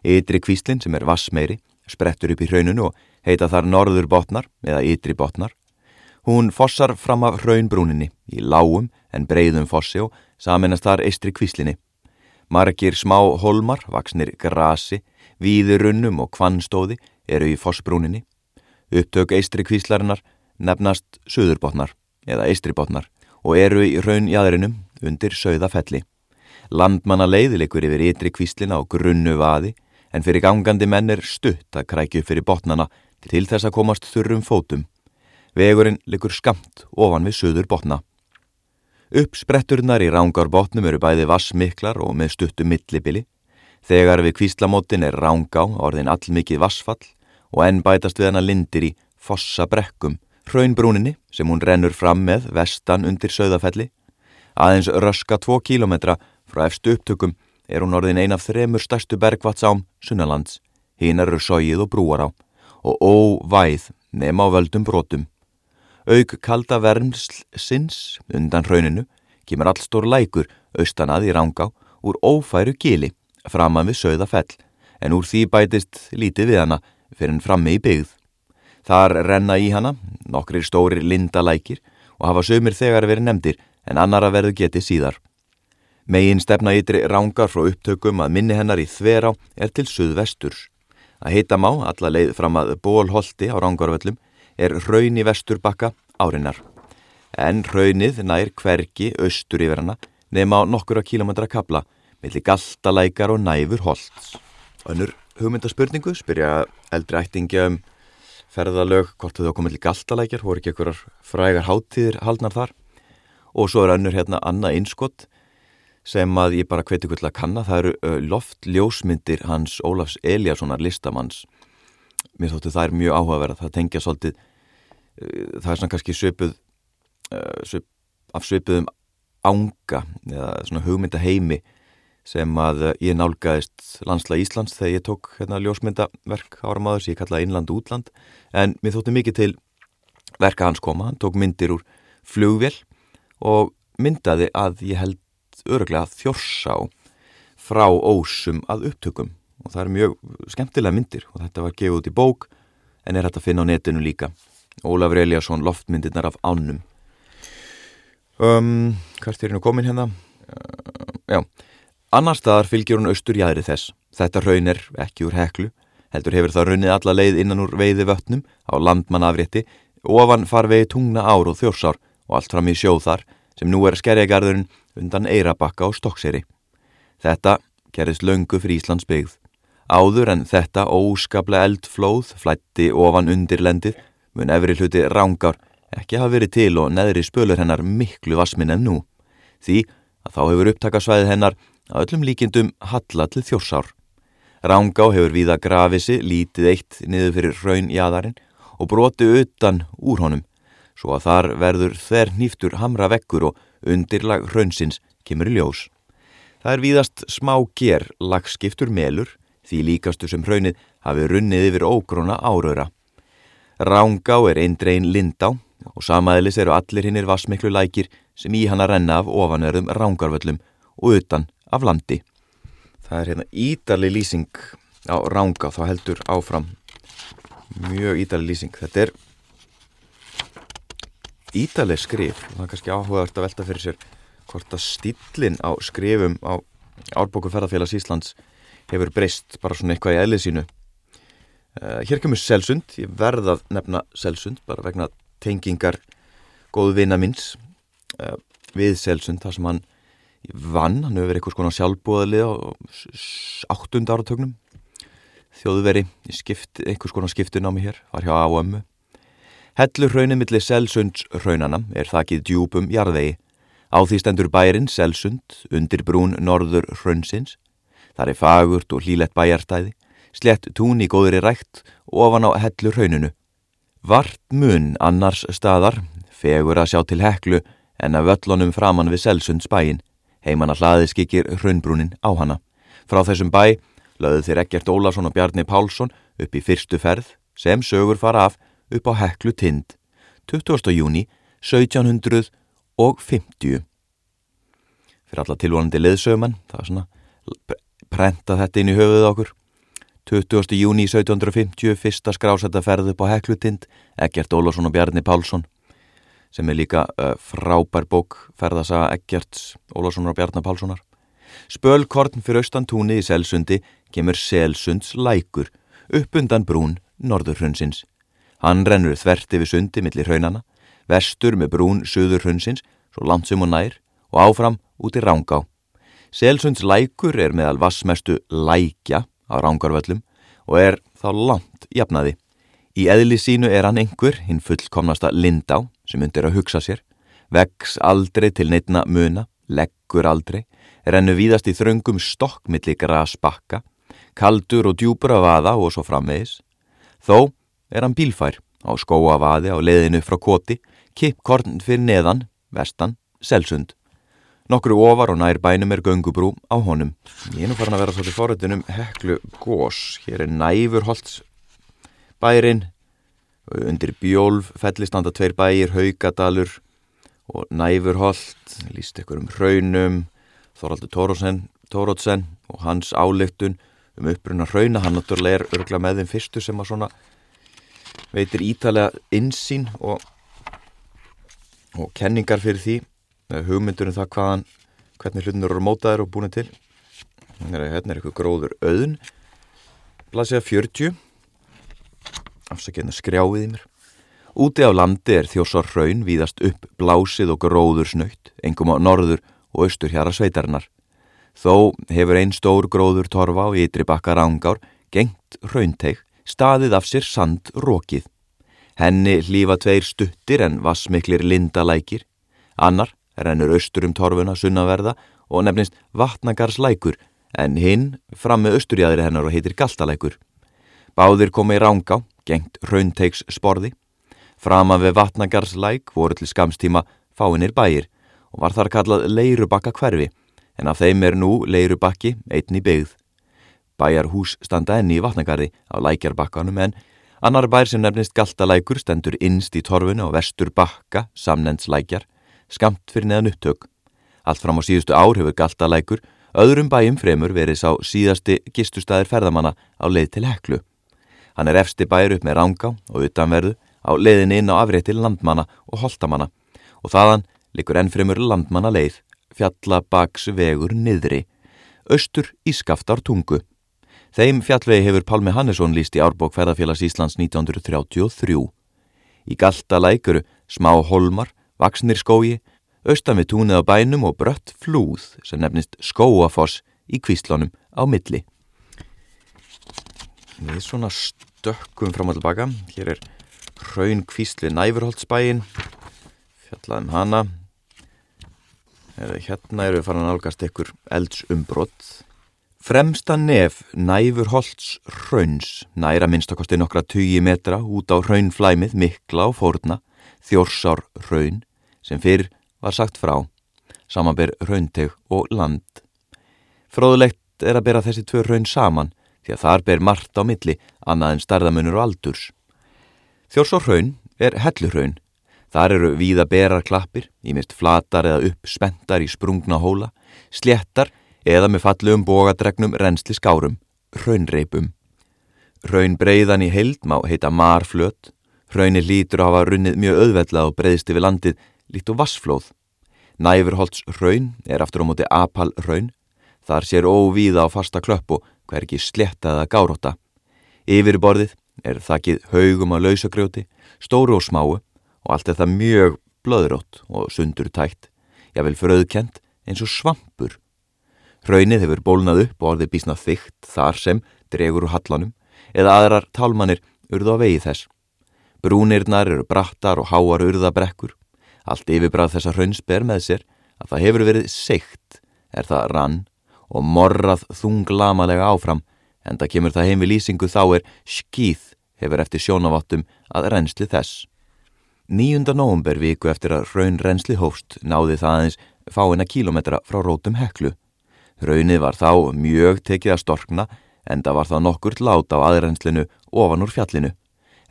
Ytri kvíslinn sem er vassmeiri sprettur upp í hrauninu og heita þar norður botnar eða ytri botnar. Hún fossar fram af hraunbrúninni í lágum en breyðum fossi og saminast þar eistri kvíslinni. Margir smá holmar, vaksnir grasi, víðurunnum og kvannstóði eru í fossbrúninni. Upptök eistri kvíslarinnar nefnast söðurbotnar eða eistribotnar og eru í raunjæðrinum undir sögðafelli. Landmanna leiðilegur yfir ytri kvíslina og grunnu vaði en fyrir gangandi menn er stutt að krækju fyrir botnana til þess að komast þurrum fótum. Vegurinn likur skamt ofan við söður botna. Uppspretturnar í rángárbotnum eru bæði vassmiklar og með stuttu millibili. Þegar við kvíslamótin er rángá orðin allmikið vassfall og enn bætast við hana lindir í fossa brekkum, hraunbrúninni sem hún rennur fram með vestan undir söðafelli. Aðeins röska tvo kílometra Frá efstu upptökum er hún orðin ein af þremur stærstu bergvatsám Sunnalands, hínar eru sóið og brúar á og óvæð nema á völdum brotum. Aug kalda vermsins undan hrauninu kemur allstór lækur austanað í Rángá úr ófæru gili framan við sögða fell en úr því bætist lítið við hana fyrir henn frammi í byggð. Þar renna í hana nokkri stóri lindalækir og hafa sömur þegar verið nefndir en annara verðu getið síðar. Megin stefna ytri rángar frá upptökum að minni hennar í þverá er til suðvesturs. Að heita má, alla leið fram að bólholti á rángarvöllum, er raun í vesturbakka árinnar. En raunnið nær hverki austur yfir hana nefn á nokkura kílometra kabla millir galtalækar og næfur holts. Önnur hugmyndaspurningu spyrja eldri ættingja um ferðalög hvort þau komið til galtalækjar, voru ekki einhverjar frægar háttíðir haldnar þar. Og svo er önnur hérna Anna Einskott sem að ég bara hveti kvöld að kanna. Það eru loftljósmyndir hans Ólafs Eliassonar listamanns. Mér þóttu það er mjög áhugaverð það tengja svolítið það er svona kannski söpuð söp, af söpuðum ánga eða svona hugmynda heimi sem að ég nálgæðist landsla Íslands þegar ég tók hérna ljósmyndaverk ára maður sem ég kallaði innland og útland en mér þóttu mikið til verka hans koma, hann tók myndir úr flugvél og myndaði að ég held öruglega þjórsá frá ósum að upptökum. Og það er mjög skemmtilega myndir og þetta var gefið út í bók en er hægt að finna á netinu líka. Ólafur Eliasson, loftmyndirnar af ánum. Um, Hvert er hennu komin hérna? Uh, já, annar staðar fylgjur hún austur jæðri þess. Þetta raun er ekki úr heklu heldur hefur það runnið alla leið innan úr veiði vötnum á landmannafrétti ofan farvegi tungna ár og þjórsár og allt fram í sjóð þar sem nú er skerjagarðurinn undan Eirabakka og Stokkseri. Þetta gerðist löngu fyrir Íslands byggð. Áður en þetta óskaplega eldflóð flætti ofan undirlendið mun efri hluti rángar ekki hafa verið til og neðri spölur hennar miklu vasminn en nú. Því að þá hefur upptakasvæðið hennar að öllum líkindum halla til þjórsár. Rángá hefur víða grafisi lítið eitt niður fyrir raunjadarinn og broti utan úr honum svo að þar verður þær nýftur hamra vekkur og undirlag hraunsins kemur í ljós. Það er víðast smá ger lagskiptur melur því líkastu sem hraunið hafi runnið yfir ógróna áraura. Rángá er eindrein lindá og samaðilis eru allir hinnir vassmiklu lækir sem í hana renna af ofanverðum rángarvöllum og utan af landi. Það er hérna ídali lýsing á Rángá, þá heldur áfram mjög ídali lýsing. Þetta er ídaleg skrif og það er kannski áhugavert að velta fyrir sér hvort að stílinn á skrifum á Árbóku ferðarfélags Íslands hefur breyst bara svona eitthvað í eðlið sínu uh, Hér kemur Selsund, ég verðað nefna Selsund bara vegna tengingar góðu vina minns uh, við Selsund, það sem hann vann, hann hefur verið eitthvað svona sjálfbúðalið á áttund áratögnum þjóðveri, eitthvað svona skiptun á mig hér, var hjá AOM Hellur hraunið millir Selsunds hraunana er þakkið djúpum jarðvegi. Á því stendur bærin Selsund undir brún norður hraunsins. Þar er fagurt og hlílett bæjarstæði, slett tún í góðri rætt ofan á hellur hrauninu. Vart mun annars staðar, fegur að sjá til heklu en að völlunum framann við Selsunds bæin. Heimann að hlaði skikir hraunbrúnin á hana. Frá þessum bæ lögðu þeir ekkert Ólason og Bjarni Pálsson upp í fyrstu ferð sem sögur fara af upp á heklu tind 20. júni 1750 fyrir alla tilvonandi leðsögumann það er svona prenta þetta inn í höfuð okkur 20. júni 1750 fyrsta skrásætta ferð upp á heklu tind Egert Ólásson og Bjarni Pálsson sem er líka uh, frábær bók ferðasa Egert Ólásson og Bjarni Pálssonar Spölkorn fyrir austantúni í Selsundi kemur Selsunds lækur upp undan brún Norðurhrunnsins Hann rennur þvert yfir sundi millir hraunana, vestur með brún söður hrunsins, svo sem hún nær og áfram út í Rángá. Selsunds lækur er meðal vassmestu lækja á Rángarvöllum og er þá langt jafnaði. Í eðli sínu er hann einhver, hinn fullkomnasta Lindá, sem undir að hugsa sér, vex aldrei til neittna muna, leggur aldrei, rennu víðast í þröngum stokkmilli grasbakka, kaldur og djúpur af aða og svo framvegis. Þó er hann bílfær á skóavaði á leðinu frá koti, kippkorn fyrir neðan, vestan, selsund. Nokkru ofar og nær bænum er göngubrú á honum. Ég er nú farin að vera svolítið foröldunum heklu gós. Hér er næfurholts bærin, undir bjólf, fellistanda tveir bæir, haugadalur og næfurholt, líst ykkur um hraunum, Þoraldur Tórótsen og hans áleiktun um uppbrunna hrauna, hann náttúrulega er örgla með þeim fyrstu sem að svona veitir ítalega insýn og, og kenningar fyrir því hugmyndur um það hvaðan hvernig hlutin eru mótaðir og búin til. Hérna er eitthvað gróður auðn. Blasiða 40. Afsakirna skrjáið í mér. Úti á landi er þjósar hraun víðast upp blásið og gróður snöytt, engum á norður og austur hjara sveitarnar. Þó hefur einn stór gróður torfa og ytri bakka rángár gengt hraunteig, staðið af sér sand rókið. Henni hlýfa tveir stuttir en vassmiklir lindalækir. Annar rennur austur um torfuna sunnaverða og nefnist vatnagarslækur en hinn fram með austurjæðri hennar og heitir galtalækur. Báðir komi í rángá, gengt raunteiks sporði. Frama við vatnagarslæk voru til skamstíma fáinir bæir og var þar kallað leirubakka hverfi en af þeim er nú leirubakki einn í byggð. Bæjar hús standa enni í vatnagarði á lækjarbakkanum en Annar bær sem nefnist Galtalækur stendur innst í torfunu og vestur bakka, samnendslækjar, skamt fyrir neðan upptök. Allt fram á síðustu ár hefur Galtalækur öðrum bæjum fremur verið sá síðasti gistustæðir ferðamanna á leið til heklu. Hann er efsti bæjur upp með ranga og utanverðu á leiðin inn á afrið til landmanna og holtamanna og þaðan likur ennfremur landmanna leið, fjallabaks vegur niðri, austur í skaftar tungu. Þeim fjallvegi hefur Palmi Hannesson líst í árbók ferðarfélags Íslands 1933. Í galta lækuru smá holmar, vaksnir skói, austan við túnið á bænum og brött flúð sem nefnist skóafoss í kvíslunum á milli. Við svona stökkum fram og tilbaka. Hér er hraun kvísli næfurholtsbæin, fjallaðum hana. Hérna eru við farin að álgast ekkur eldsumbrott. Fremsta nef næfur holts hrauns, næra minnstakosti nokkra 20 metra út á hraunflæmið mikla og fórna, þjórsár hraun, sem fyrr var sagt frá, samanber hrauntegg og land. Fróðulegt er að bera þessi tvö hraun saman, því að þar ber margt á milli, annað en starðamunur og aldurs. Þjórsár hraun er hellurhraun, þar eru víða berarklappir, ímist flatar eða upp spentar í sprungna hóla, sléttar, eða með fallegum bógadregnum reynsli skárum, raunreipum. Raun breyðan í heild má heita marflöt, raunir lítur að hafa runnið mjög auðvellað og breyðst yfir landið líkt og vassflóð. Næfurholts raun er aftur á móti apal raun, þar sér óvíða á fasta klöpp og hver ekki slettaða gáróta. Yfirborðið er þakkið haugum á lausagrjóti, stóru og smáu og allt er það mjög blöðrótt og sundur tætt, jável fröðkent eins og svampur Hraunið hefur bólnað upp og orðið bísnað þygt þar sem dregur úr hallanum eða aðrar tálmanir urðu á vegi þess. Brúnirnar eru brattar og háar urðabrekkur. Allt yfirbrað þessa hrauns ber með sér að það hefur verið seikt, er það rann og morrað þunglamalega áfram en það kemur það heim við lýsingu þá er skýð hefur eftir sjónaváttum að reynsli þess. 9. nógumber viku eftir að hraun reynsli hófst náði það aðeins fáina kílometra frá rótum heklu Raunnið var þá mjög tekið að storkna en það var þá nokkur lát á aðrennslinu ofan úr fjallinu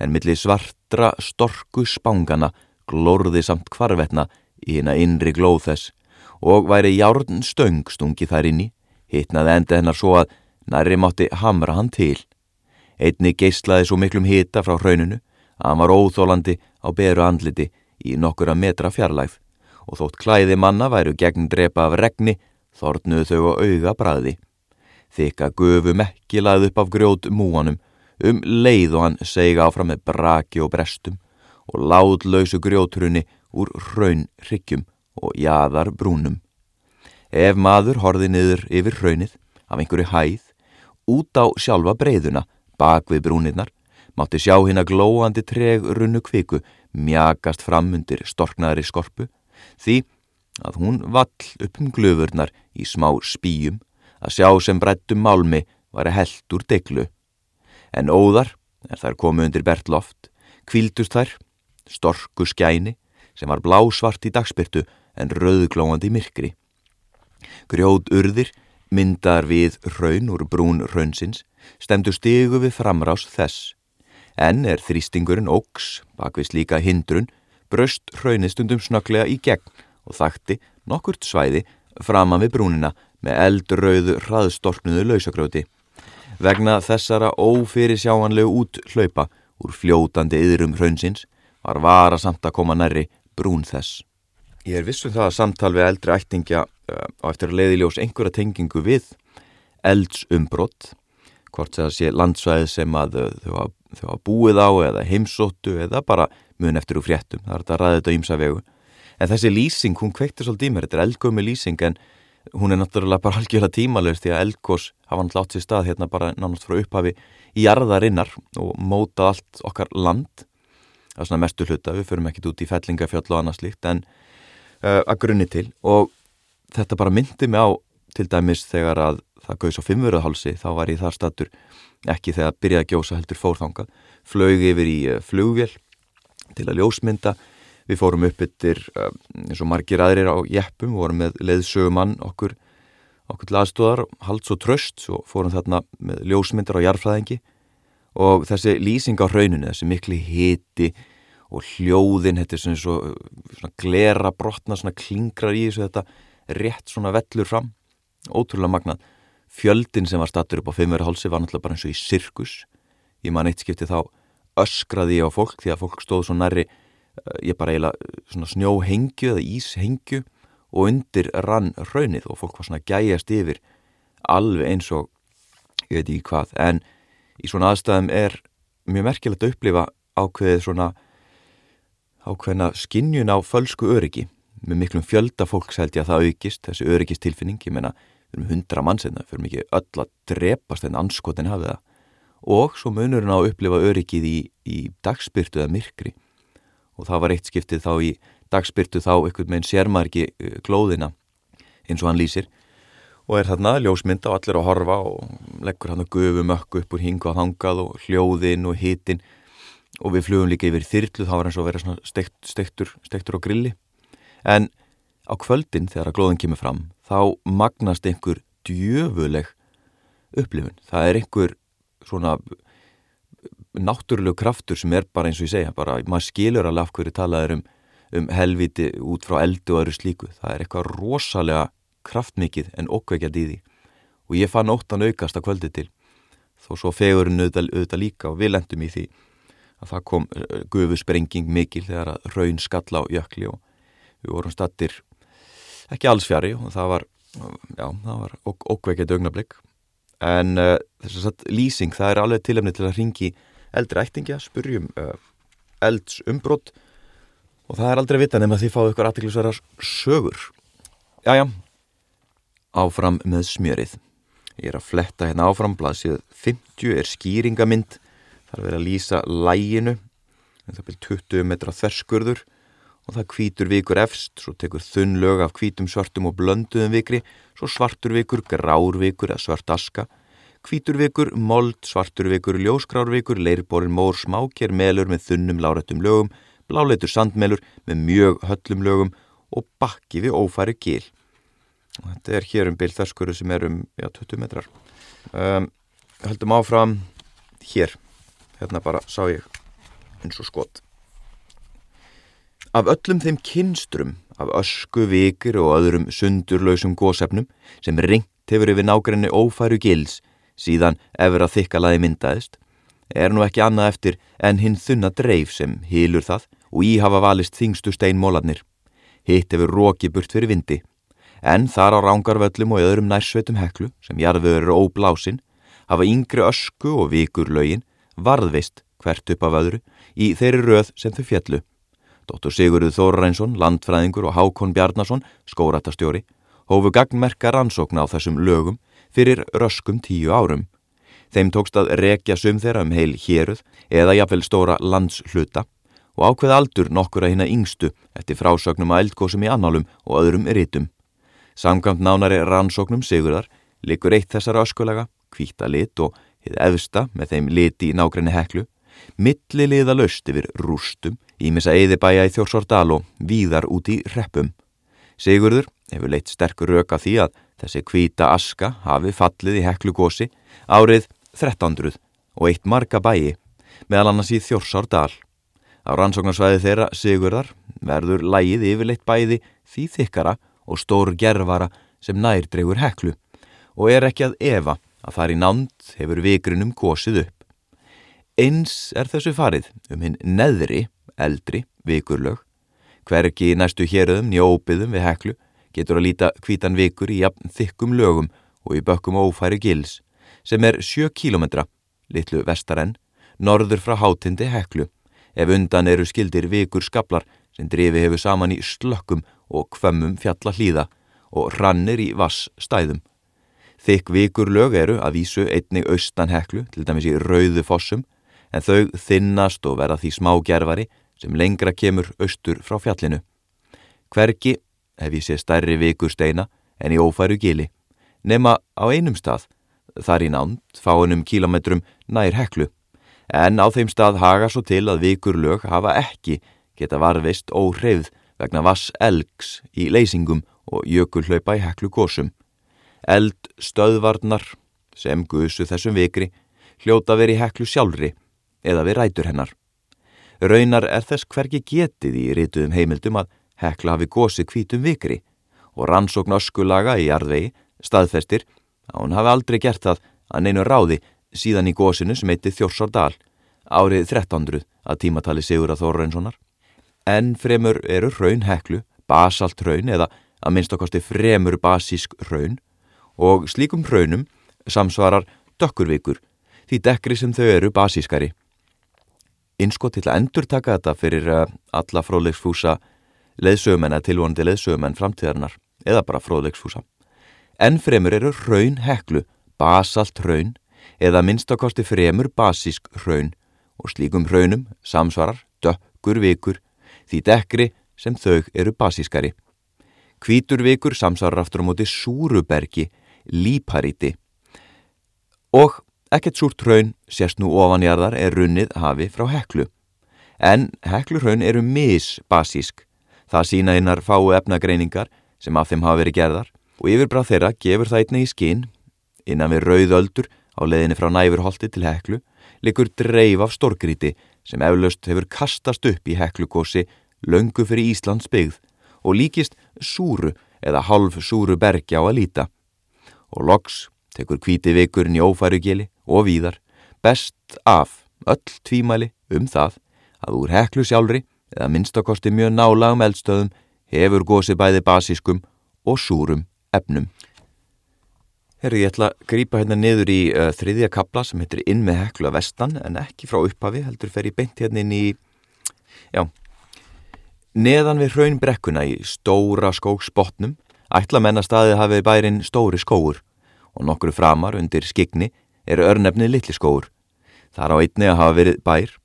en millir svartra storku spángana glórði samt kvarvetna í hérna innri glóð þess og væri járn stöng stungi þær inni, hittnaði enda hennar svo að næri mátti hamra hann til. Einni geyslaði svo miklum hita frá hrauninu að hann var óþólandi á beru andliti í nokkura metra fjarlægð og þótt klæði manna væru gegn drepa af regni Þornuðu þau á auga bræði. Þykka gufu mekki laði upp af grjót múanum um leið og hann seiga áfram með braki og brestum og láðlausu grjótrunni úr hraun hryggjum og jaðar brúnum. Ef maður horði niður yfir hraunið af einhverju hæð, út á sjálfa breyðuna bak við brúnirnar, mátti sjá hinn að glóandi treg runnu kviku mjagast fram undir storknaðri skorpu, því að hún vall upp um glöfurnar í smá spíum að sjá sem brettum málmi var að held úr deglu. En óðar, er þær komið undir bertloft, kvildust þær, storku skæni sem var blásvart í dagspyrtu en rauðglóðandi myrkri. Grjóð urðir, myndar við raun úr brún raunsins, stemdu stigu við framrás þess. En er þrýstingurinn óks, bakvist líka hindrun, bröst raunistundum snögglega í gegn og þakti nokkurt svæði framan við brúnina með eldröðu hraðstorknuðu lausagrjóti. Vegna þessara ófyrir sjáanlegu út hlaupa úr fljótandi yðrum hraunsins var vara samt að koma nærri brún þess. Ég er vissum það að samtal við eldri ættingja uh, á eftir að leiði ljós einhverja tengingu við eldsumbrott hvort það sé landsvæði sem að uh, þau hafa búið á eða heimsóttu eða bara mun eftir úr fréttum, það er þetta að ræða þetta ímsa vegu. En þessi lýsing, hún kveiktir svolítið í mér. Þetta er eldgömi lýsing en hún er náttúrulega bara algjörlega tímalust því að eldgós hafa hann látt sér stað hérna bara nánast frá upphafi í jarðarinnar og móta allt okkar land. Er svona mestu hluta, við förum ekkit út í fellingafjöll og annað slíkt en uh, að grunni til. Og þetta bara myndi mig á til dæmis þegar að það gauðs á fimmvöruðhálsi þá var ég þar statur ekki þegar byrjaði að gjósa heldur fórþangað flög yfir í uh, flugvél til að ljósmynda. Við fórum upp yttir uh, eins og margir aðrir á jeppum, við vorum með leðsögumann okkur okkur til aðstóðar, hald svo tröst og fórum þarna með ljósmyndar á jarfræðingi og þessi lýsing á hrauninu, þessi mikli hiti og hljóðin, þetta er svona, svona glera brotna, svona klingrar í þessu þetta rétt svona vellur fram, ótrúlega magnað. Fjöldin sem var stattur upp á fimmverðhálsi var náttúrulega bara eins og í sirkus. Ég man eitt skipti þá öskraði ég á fólk því að fólk stóð svo næri eh, ég bara eiginlega svona snjóhengju eða íshengju og undir rann raunið og fólk var svona gæjast yfir alveg eins og ég veit ekki hvað. En í svona aðstæðum er mjög merkilegt að upplifa ákveðið svona ákveðina skinnjun á fölsku öryggi. Með miklum fjölda fólks held ég að það aukist þessi öryggistilfinning, ég menna við erum hundra mannsina, fyrir mikið öll að drepast en anskotin hafið það. Og svo munurinn á að upplifa öryggið í, í dagspyrtu eða myrkri. Og það var eitt skiptið þá í dagspyrtu þá einhvern veginn sérmarki klóðina uh, eins og hann lýsir. Og er þarna ljósmynda og allir að horfa og leggur hann að gufu mökku upp úr hingu að hangað og hljóðin og hitin og við flugum líka yfir þyrlu þá var hann svo að vera steikt, steiktur, steiktur á grilli. En á kvöldin þegar að glóðin kemur fram þá magnast einhver djöfuleg upplifun. Það er einhver svona náttúrulegu kraftur sem er bara eins og ég segja bara maður skilur alveg af hverju talaður um um helviti út frá eldu og öðru slíku. Það er eitthvað rosalega kraftmikið en okkveikjað í því. Og ég fann óttan aukast að kvöldi til. Þó svo fegurinn auðvitað líka og við lendum í því að það kom eh, gufu sprenging mikil þegar að raun skalla á jökli og við vorum stattir ekki alls fjari og það var, já, það var okkveikjað augnablík en uh, þess að lýsing það er alveg tilöfni til að ringi eldri ættingja, spurjum uh, elds umbrott og það er aldrei vita nema því fáðu ykkur aðtiklisverðar sögur. Jájá, áfram með smjörið. Ég er að fletta hérna áfram, blaðsíð 50 er skýringamind, það er verið að lýsa læginu, það byrjum 20 metra þverskurður og það kvítur vikur efst, svo tekur þunn lög af kvítum svartum og blönduðum vikri, svo svartur vikur, grár vikur eða svart aska, kvítur vikur, mold, svartur vikur, ljósgrár vikur, leirborin mór, smáker, melur með þunnum lárættum lögum, bláleitur sandmelur með mjög höllum lögum og bakki við ófæri gil. Og þetta er hér um bylþarskuru sem er um já, 20 metrar. Um, höldum áfram hér, hérna bara sá ég eins og skot. Af öllum þeim kynstrum af ösku, vikir og öðrum sundurlausum gósefnum sem ringt hefur yfir nákrenni ófæru gils síðan efur að þykka laði myndaðist, er nú ekki annað eftir en hinn þunna dreif sem hýlur það og í hafa valist þingstu steinmóladnir. Hitt hefur róki burt fyrir vindi, en þar á rángarvöllum og öðrum nærsveitum heklu, sem jarðvöður eru óblásin, hafa yngri ösku og vikur lögin varðvist hvert upp af öðru í þeirri röð sem þau fjallu. Dóttur Sigurður Þórainsson, landfræðingur og Hákon Bjarnason, skóratastjóri, hófu gagnmerka rannsókna á þessum lögum fyrir röskum tíu árum. Þeim tókst að rekja sum þeirra um heil héruð eða jafnvel stóra landshluta og ákveð aldur nokkur að hinna yngstu eftir frásögnum að eldgóðsum í annálum og öðrum rítum. Samkvæmt nánari rannsóknum sigurðar likur eitt þessara öskulega, kvíta lit og hið eðsta með þeim liti í nákrenni heklu, milli liða löst yfir rústum, ímissa eðibæja í þjórsordal og víðar út í reppum. Sigurður hefur leitt sterkur röka því að þessi kvíta aska hafi fallið í heklugósi árið 1300 og eitt marga bæi, meðal annars í þjórsordal. Á rannsóknarsvæði þeirra Sigurðar verður lægið yfirleitt bæði því þykkara og stór gerfara sem nær dregur heklu og er ekki að efa að þar í nánd hefur vikrinum gósið upp. Eins er þessu farið um hinn neðri, eldri, vikurlög, Hverki næstu héröðum njópiðum við heklu getur að líta hvítan vikur í jafn þykkum lögum og í bökkum ófæri gils sem er sjö kílometra, litlu vestarenn, norður frá hátindi heklu ef undan eru skildir vikur skablar sem drifi hefur saman í slökkum og kvömmum fjalla hlýða og rannir í vass stæðum. Þykk vikur lög eru að vísu einnig austan heklu, til dæmis í rauðu fossum, en þau þinnast og verða því smágerfari sem lengra kemur austur frá fjallinu. Hvergi hef ég sé stærri vikur steina en í ófæru gili, nema á einum stað, þar í nánd, fáinum kílometrum nær heklu, en á þeim stað haga svo til að vikur lög hafa ekki geta varðveist óhreyð vegna vass elgs í leysingum og jökulhlaupa í heklu gósum. Eld stöðvarnar sem guðsu þessum vikri hljóta verið heklu sjálfri eða við rætur hennar. Raunar er þess hverki getið í rítuðum heimildum að hekla hafi gósið kvítum vikri og rannsókn öskulaga í jarðvegi staðfestir að hún hafi aldrei gert það að neinu ráði síðan í gósinu sem heiti Þjórsardal árið 1300 að tímatali Sigur að Þorrenssonar. En fremur eru raun heklu, basalt raun eða að minnst okkosti fremur basísk raun og slíkum raunum samsvarar dökkurvikur því dekkri sem þau eru basískari. Innsko til að endur taka þetta fyrir eh, alla fróðlegsfúsa leðsögumenn eða tilvonandi leðsögumenn framtíðarnar eða bara fróðlegsfúsa. En fremur eru raun heklu, basalt raun eða minnstakosti fremur basísk raun og slíkum raunum samsvarar dökkur vikur því dekkri sem þau eru basískari. Kvítur vikur samsvarar aftur á móti súrubergi, líparíti og ekkert súrt raun sérst nú ofanjarðar er runnið hafi frá heklu. En heklurraun eru misbasísk Það sína einar fáu efnagreiningar sem af þeim hafa verið gerðar og yfirbráð þeirra gefur það einnig í skinn innan við rauðöldur á leðinni frá næfurholti til heklu likur dreif af storgríti sem eflaust hefur kastast upp í heklugósi löngu fyrir Íslands byggð og líkist súru eða halv súru bergi á að líta. Og loks tekur kvíti vikurinn í ófærugeli og víðar best af öll tvímæli um það að úr heklu sjálfri eða minnstakosti mjög nálagum eldstöðum hefur gósi bæði basískum og súrum efnum. Herru, ég ætla að grýpa hérna niður í uh, þriðja kabla sem heitir Inn með heklu að vestan en ekki frá upphafi, heldur fer ég beint hérna inn í, já, neðan við hraunbrekkuna í stóra skóksbotnum ætla menna staðið hafið bærin stóri skóur og nokkru framar undir skigni er örnefni litli skóur. Þar á einni að hafa verið bær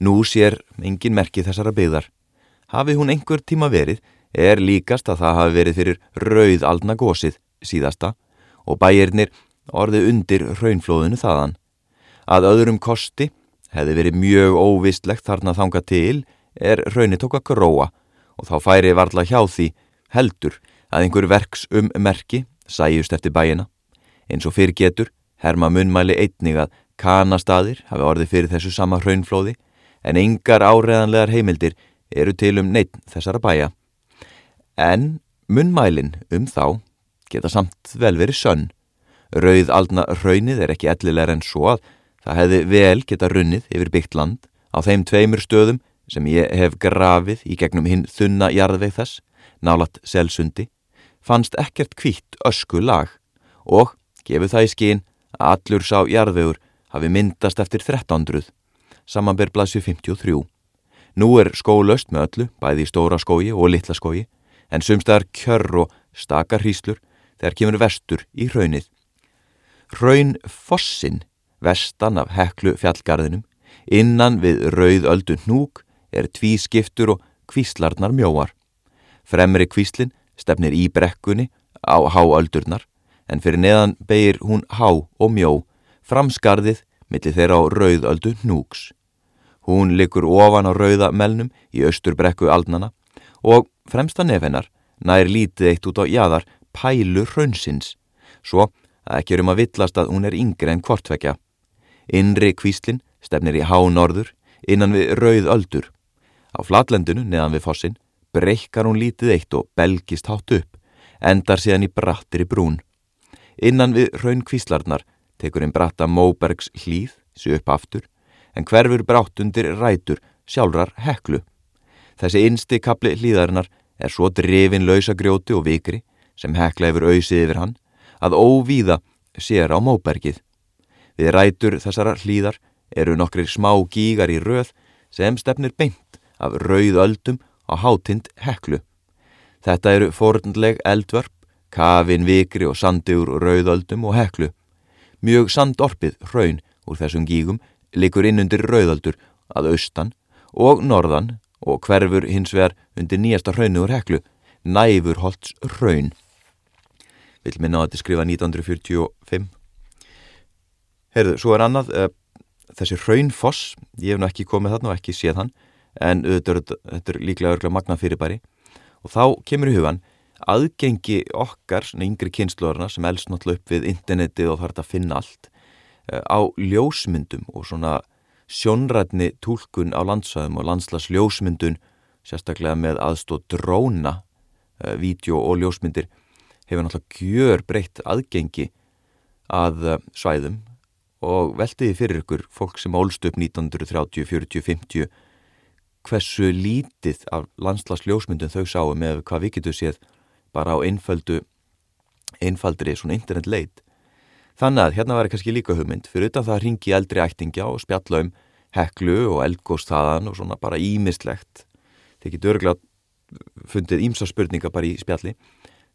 Nú sér engin merki þessara byggðar. Hafi hún einhver tíma verið er líkast að það hafi verið fyrir rauðaldna gósið síðasta og bæirnir orðið undir raunflóðinu þaðan. Að öðrum kosti hefði verið mjög óvistlegt þarna þanga til er að gróa og þá færi varla hjá því heldur að einhver verks um merki sæjust eftir bæina. Eins og fyrir getur herma munmæli einnig að kanastadir hafi orðið fyrir þessu sama raunflóði en yngar áreðanlegar heimildir eru til um neitt þessara bæja. En munnmælin um þá geta samt vel verið sönn. Rauð aldna raunið er ekki ellilegar en svo að það hefði vel geta runnið yfir byggt land á þeim tveimur stöðum sem ég hef grafið í gegnum hinn þunna jarðveið þess, nálat selsundi, fannst ekkert kvítt ösku lag og gefið það í skín að allur sá jarðvegur hafi myndast eftir 1300 samanber blasju 53. Nú er skólöst með öllu, bæði í stóra skói og litla skói, en sumstaðar kjörr og stakar hríslur þegar kemur vestur í raunnið. Raun fossin, vestan af heklu fjallgarðinum, innan við rauðöldu hnúk er tví skiptur og kvíslarnar mjóar. Fremri kvíslin stefnir í brekkunni á háöldurnar, en fyrir neðan beir hún há og mjó, framskarðið millir þeirra á rauðöldu hnúks. Hún likur ofan á rauða melnum í austurbrekku aldnana og fremsta nefennar nær lítið eitt út á jæðar pælu hraunsins, svo að ekki erum að villast að hún er yngre en kvortvekja. Innri kvíslinn stefnir í hánorður innan við rauð öldur. Á flatlendinu neðan við fossin breykar hún lítið eitt og belgist hátt upp, endar síðan í brattir í brún. Innan við raun kvíslarnar tekur einn bratta Móbergs hlýð, sér upp aftur, en hverfur brátt undir rætur sjálfrar heklu. Þessi innsti kapli hlýðarinnar er svo drefin lausagrjóti og vikri sem hekla yfir auðsið yfir hann að óvíða sér á móbergið. Við rætur þessara hlýðar eru nokkri smá gígar í röð sem stefnir beint af rauðöldum á hátind heklu. Þetta eru fornleg eldvarp, kafin vikri og sandur rauðöldum og heklu. Mjög sandorpið hraun úr þessum gígum likur inn undir rauðöldur að austan og norðan og hverfur hins vegar undir nýjasta hraunu úr heklu, næfur holts hraun. Vil minna á þetta skrifa 1945. Herðu, svo er annað, uh, þessi hraunfoss, ég hef nú ekki komið þarna og ekki séð hann, en þetta er líklega örgla magna fyrirbæri. Og þá kemur í hugan aðgengi okkar, svona yngri kynnslóðarna sem elst náttúrulega upp við interneti og þarf að finna allt, uh, á ljósmyndum og svona sjónrætni tólkun á landsæðum og landslas ljósmyndun sérstaklega með aðstóð dróna uh, vídeo og ljósmyndir hefur náttúrulega gjör breytt aðgengi að uh, svæðum. Og veltiði fyrir ykkur fólk sem ólst upp 1930, 40, 50 hversu lítið af landslas ljósmyndun þau sáu með hvað við getum séð bara á einfaldu einfaldri svona internet leit Þannig að hérna var kannski líka hugmynd fyrir utan það ringi eldri ættingja og spjalla um heklu og eldgóstaðan og svona bara ímislegt. Þeir getur örgulega fundið ímsa spurninga bara í spjalli.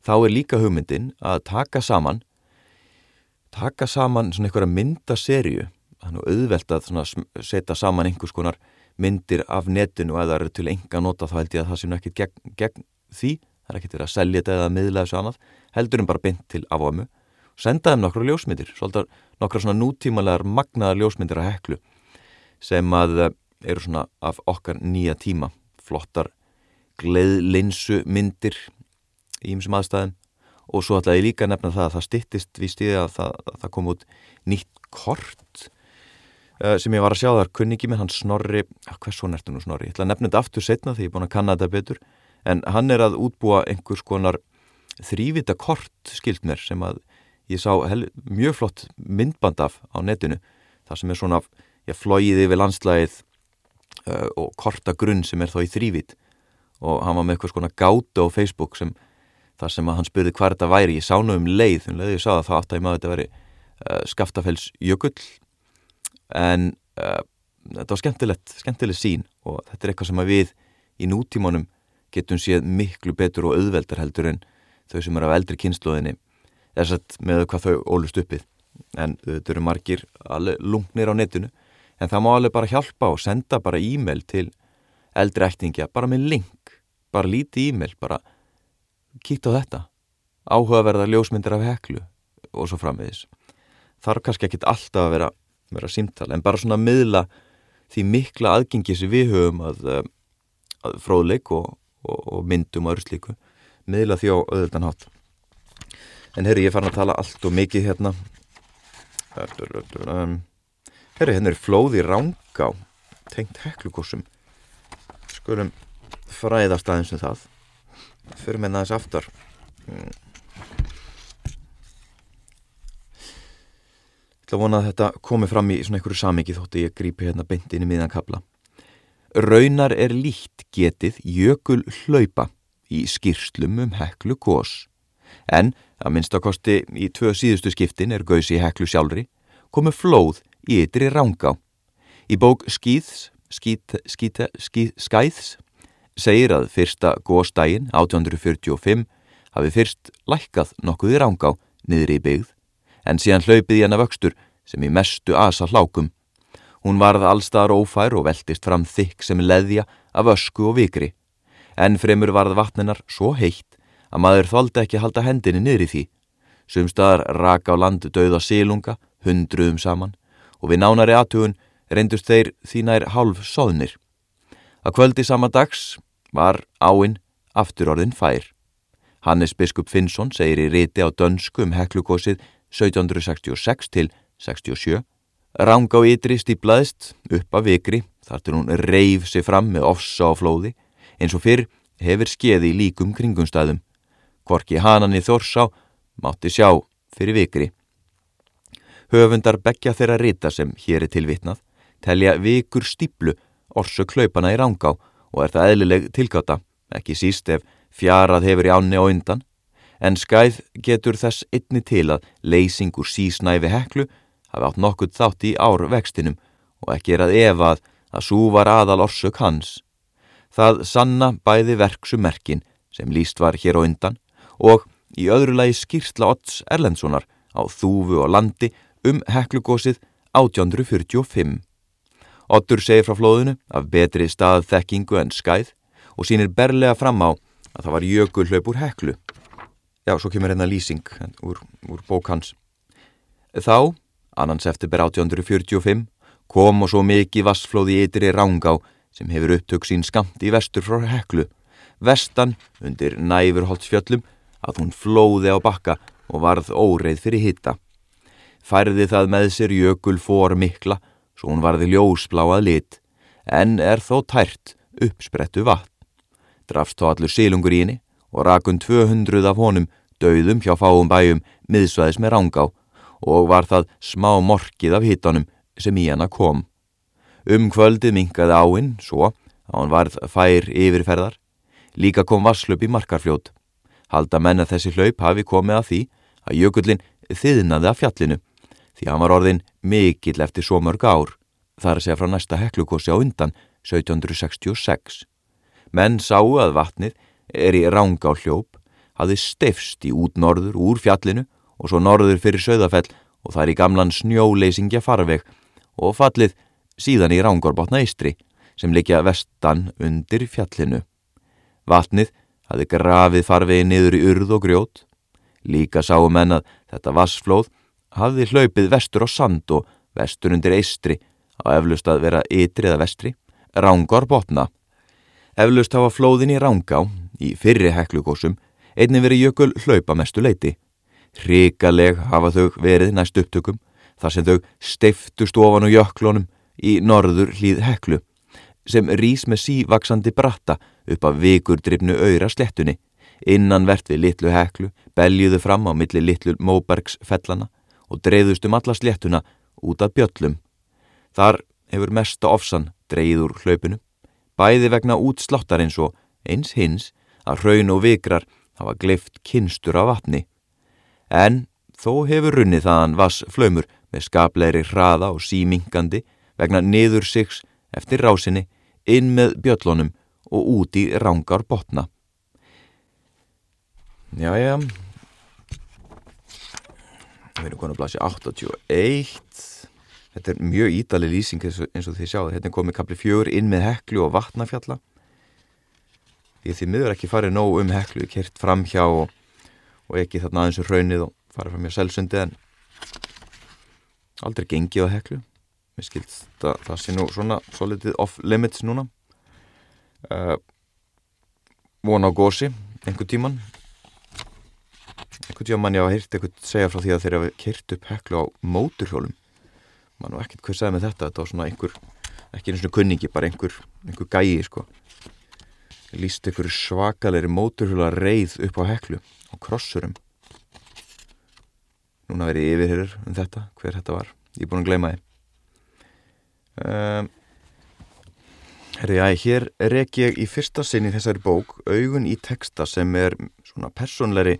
Þá er líka hugmyndin að taka saman taka saman svona einhverja myndaserju þannig auðvelt að setja saman einhvers konar myndir af netinu og það eru til enga nota þá held ég að það sé ekki gegn, gegn því. Það er ekki til að selja þetta eða miðla þessu annað. Heldur um bara bynd til afámu senda þeim nokkru ljósmyndir, svolítið nokkru svona nútímalegar magnaðar ljósmyndir að heklu sem að eh, eru svona af okkar nýja tíma, flottar gleðlinsu myndir í ymsum aðstæðum. Og svo ætlaði ég líka að nefna það að það stittist við stíði að það, að það kom út nýtt kort sem ég var að sjá þar kunningi með hann Snorri, ah, hvers svo nertu nú Snorri, ég ætla að nefna þetta aftur setna því ég er búin að kanna þetta betur. En hann er að útbúa einhvers konar þrývita kort skilt mér sem að ég sá hel, mjög flott myndband af á netinu það sem er svona ég flóið yfir landslægið uh, og korta grunn sem er þá í þrývit og hann var með eitthvað svona gáta á Facebook sem þar sem að hann spurði hvað þetta væri. Ég sá nú um leið, um leið ég sá það þá átt að ég maður þetta veri uh, Skaftafells jökull en uh, þetta var skemmtilegt skemmtileg sín og þetta er eitthvað sem við í nútímanum getum séð miklu betur og auðveldar heldur en þau sem er af eldri kynnslóðinni þess að með hvað þau ólust uppið en þau eru margir lungnir á netinu. En það má alveg bara hjálpa og senda bara e-mail til eldri ektingja, bara með link. Bara lítið e-mail, bara kíkt á þetta. Áhugaverða ljósmyndir af heklu og svo framvegis. Þarf kannski ekkit alltaf að vera, vera símtala en bara svona miðla því mikla aðgengi sem við höfum að, eh, að fróðleik og, og, og myndum og öðru slíku miðla því á öðuldan hátt En herri, ég fann að tala allt og mikið hérna. Herri, hérna er flóði ránká, tengt heklukossum. Skulum fræðast aðeins um það. Fyrir með næðis aftar. Ætla að vona að þetta komi fram í svona einhverju samingi þóttu ég grípi hérna beint inn í miðan kabla. Raunar er líkt getið jökul hlaupa í skýrslum um heklu kós. En Að minnstakosti í tvö síðustu skiptin er gausi í heklu sjálfri, komu flóð í ytri rángá. Í bók Skýðs, skýt, skýt, skýt, Skæðs segir að fyrsta góðstægin 1845 hafi fyrst lækkað nokkuð í rángá niður í byggð, en síðan hlaupið hana vöxtur sem í mestu asa hlákum. Hún varð allstaðar ófær og veltist fram þykk sem leðja af ösku og vikri, en fremur varð vatninar svo heitt að maður þóldi ekki halda hendinni niður í því. Sumstaðar raka á landu döða sílunga, hundruðum saman, og við nánari aðtugun reyndust þeir þínær hálf soðnir. Að kvöldi sama dags var áinn aftur orðin fær. Hannes biskup Finnsson segir í riti á dönsku um heklukosið 1766 til 67. Ráng á ytri stíblaðist upp af vikri þar til hún reif sig fram með ofsa og flóði eins og fyrr hefur skeði í líkum kringumstæðum Korki hananni þórsá mátti sjá fyrir vikri. Höfundar begja þeirra rita sem hér er tilvitnað telja vikur stíplu orsu klaupana í rángá og er það eðlileg tilgáta, ekki síst ef fjarað hefur í ánni og undan, en skæð getur þess einni til að leysing úr sísnæfi heklu hafi átt nokkuð þátt í árvextinum og ekki er að efað að sú var aðal orsök hans. Það sanna bæði verksumerkin sem líst var hér á undan og í öðru lagi skýrsla Otts Erlendssonar á Þúfu og landi um heklugósið 1845. Ottur segir frá flóðinu af betri staðþekkingu en skæð og sínir berlega fram á að það var jökulhlaup úr heklu. Já, svo kemur hérna lýsing úr, úr bók hans. Þá, annans eftir ber 1845, kom og svo mikið vassflóði ytri rángá sem hefur upptök sín skamt í vestur frá heklu, vestan undir næfurholtsfjöllum að hún flóði á bakka og varð óreið fyrir hitta. Færði það með sér jökul fór mikla, svo hún varði ljósbláað lit, en er þó tært uppsprettu vatn. Drafst þó allur sílungur í henni og rakun 200 af honum döðum hjá fáum bæjum miðsvæðis með rángá og var það smá morkið af hittanum sem í hana kom. Um kvöldið minkaði áinn svo að hann varð fær yfirferðar. Líka kom vasslöp í markarfljót. Halda menna þessi hlaup hafi komið að því að jökullin þiðnaði af fjallinu því hann var orðin mikill eftir svo mörg ár. Það er að segja frá næsta heklukossi á undan 1766. Menn sáu að vatnið er í ránga á hljóp, hafði stefst í út norður úr fjallinu og svo norður fyrir söðafell og það er í gamlan snjóleysingja farveg og fallið síðan í rángorbotna eistri sem likja vestan undir fjallinu. Vatnið hafði grafið farvegi niður í urð og grjót. Líka sáu menn að þetta vassflóð hafði hlaupið vestur á sand og vestur undir eistri á eflust að vera ytri eða vestri, rángorbotna. Eflust hafa flóðin í rángá í fyrri heklugósum einnig verið jökul hlaupa mestu leiti. Ríkaleg hafa þau verið næst upptökum þar sem þau steiftust ofan og jöklunum í norður hlýð heklu sem rís með sívaksandi bratta upp af vikurdrifnu öyra slettunni innan vert við litlu heklu beljuðu fram á milli litlu móbergsfellana og dreyðust um alla slettuna út af bjöllum. Þar hefur mesta ofsan dreyð úr hlaupinu, bæði vegna útsláttarins og eins hins að hraun og vikrar hafa gleift kynstur af vatni. En þó hefur runnið þaðan vass flöymur með skapleiri hraða og símingandi vegna niður sigs eftir rásinni inn með bjöllunum og út í rángar botna. Já, við erum konar að blasi 81, þetta er mjög ídali lýsing eins og þið sjáðu, hérna er komið kapli fjögur inn með heklu og vatnafjalla. Því þið miður ekki farið nóg um heklu, kert fram hjá og, og ekki þarna aðeins um raunnið og farið fram hjá selsundi en aldrei gengið á heklu. Mér skilst það, það sé nú svona svo litið off limits núna. Uh, von á gósi, einhver tíman einhvern tíma mann ég hafa hýrt eitthvað segja frá því að þeir hafa kert upp heklu á móturhjólum mann og ekkert hvað segja með þetta þetta var svona einhver, ekki eins og kunningi bara einhver, einhver gæi sko líst einhver svakalegri móturhjóla reið upp á heklu á krossurum. Núna verið yfirherur um þetta, hver þetta var. Ég er búin að gleyma þið um, Herri, já, hér rek ég í fyrsta sinni þessari bók augun í texta sem er svona personleiri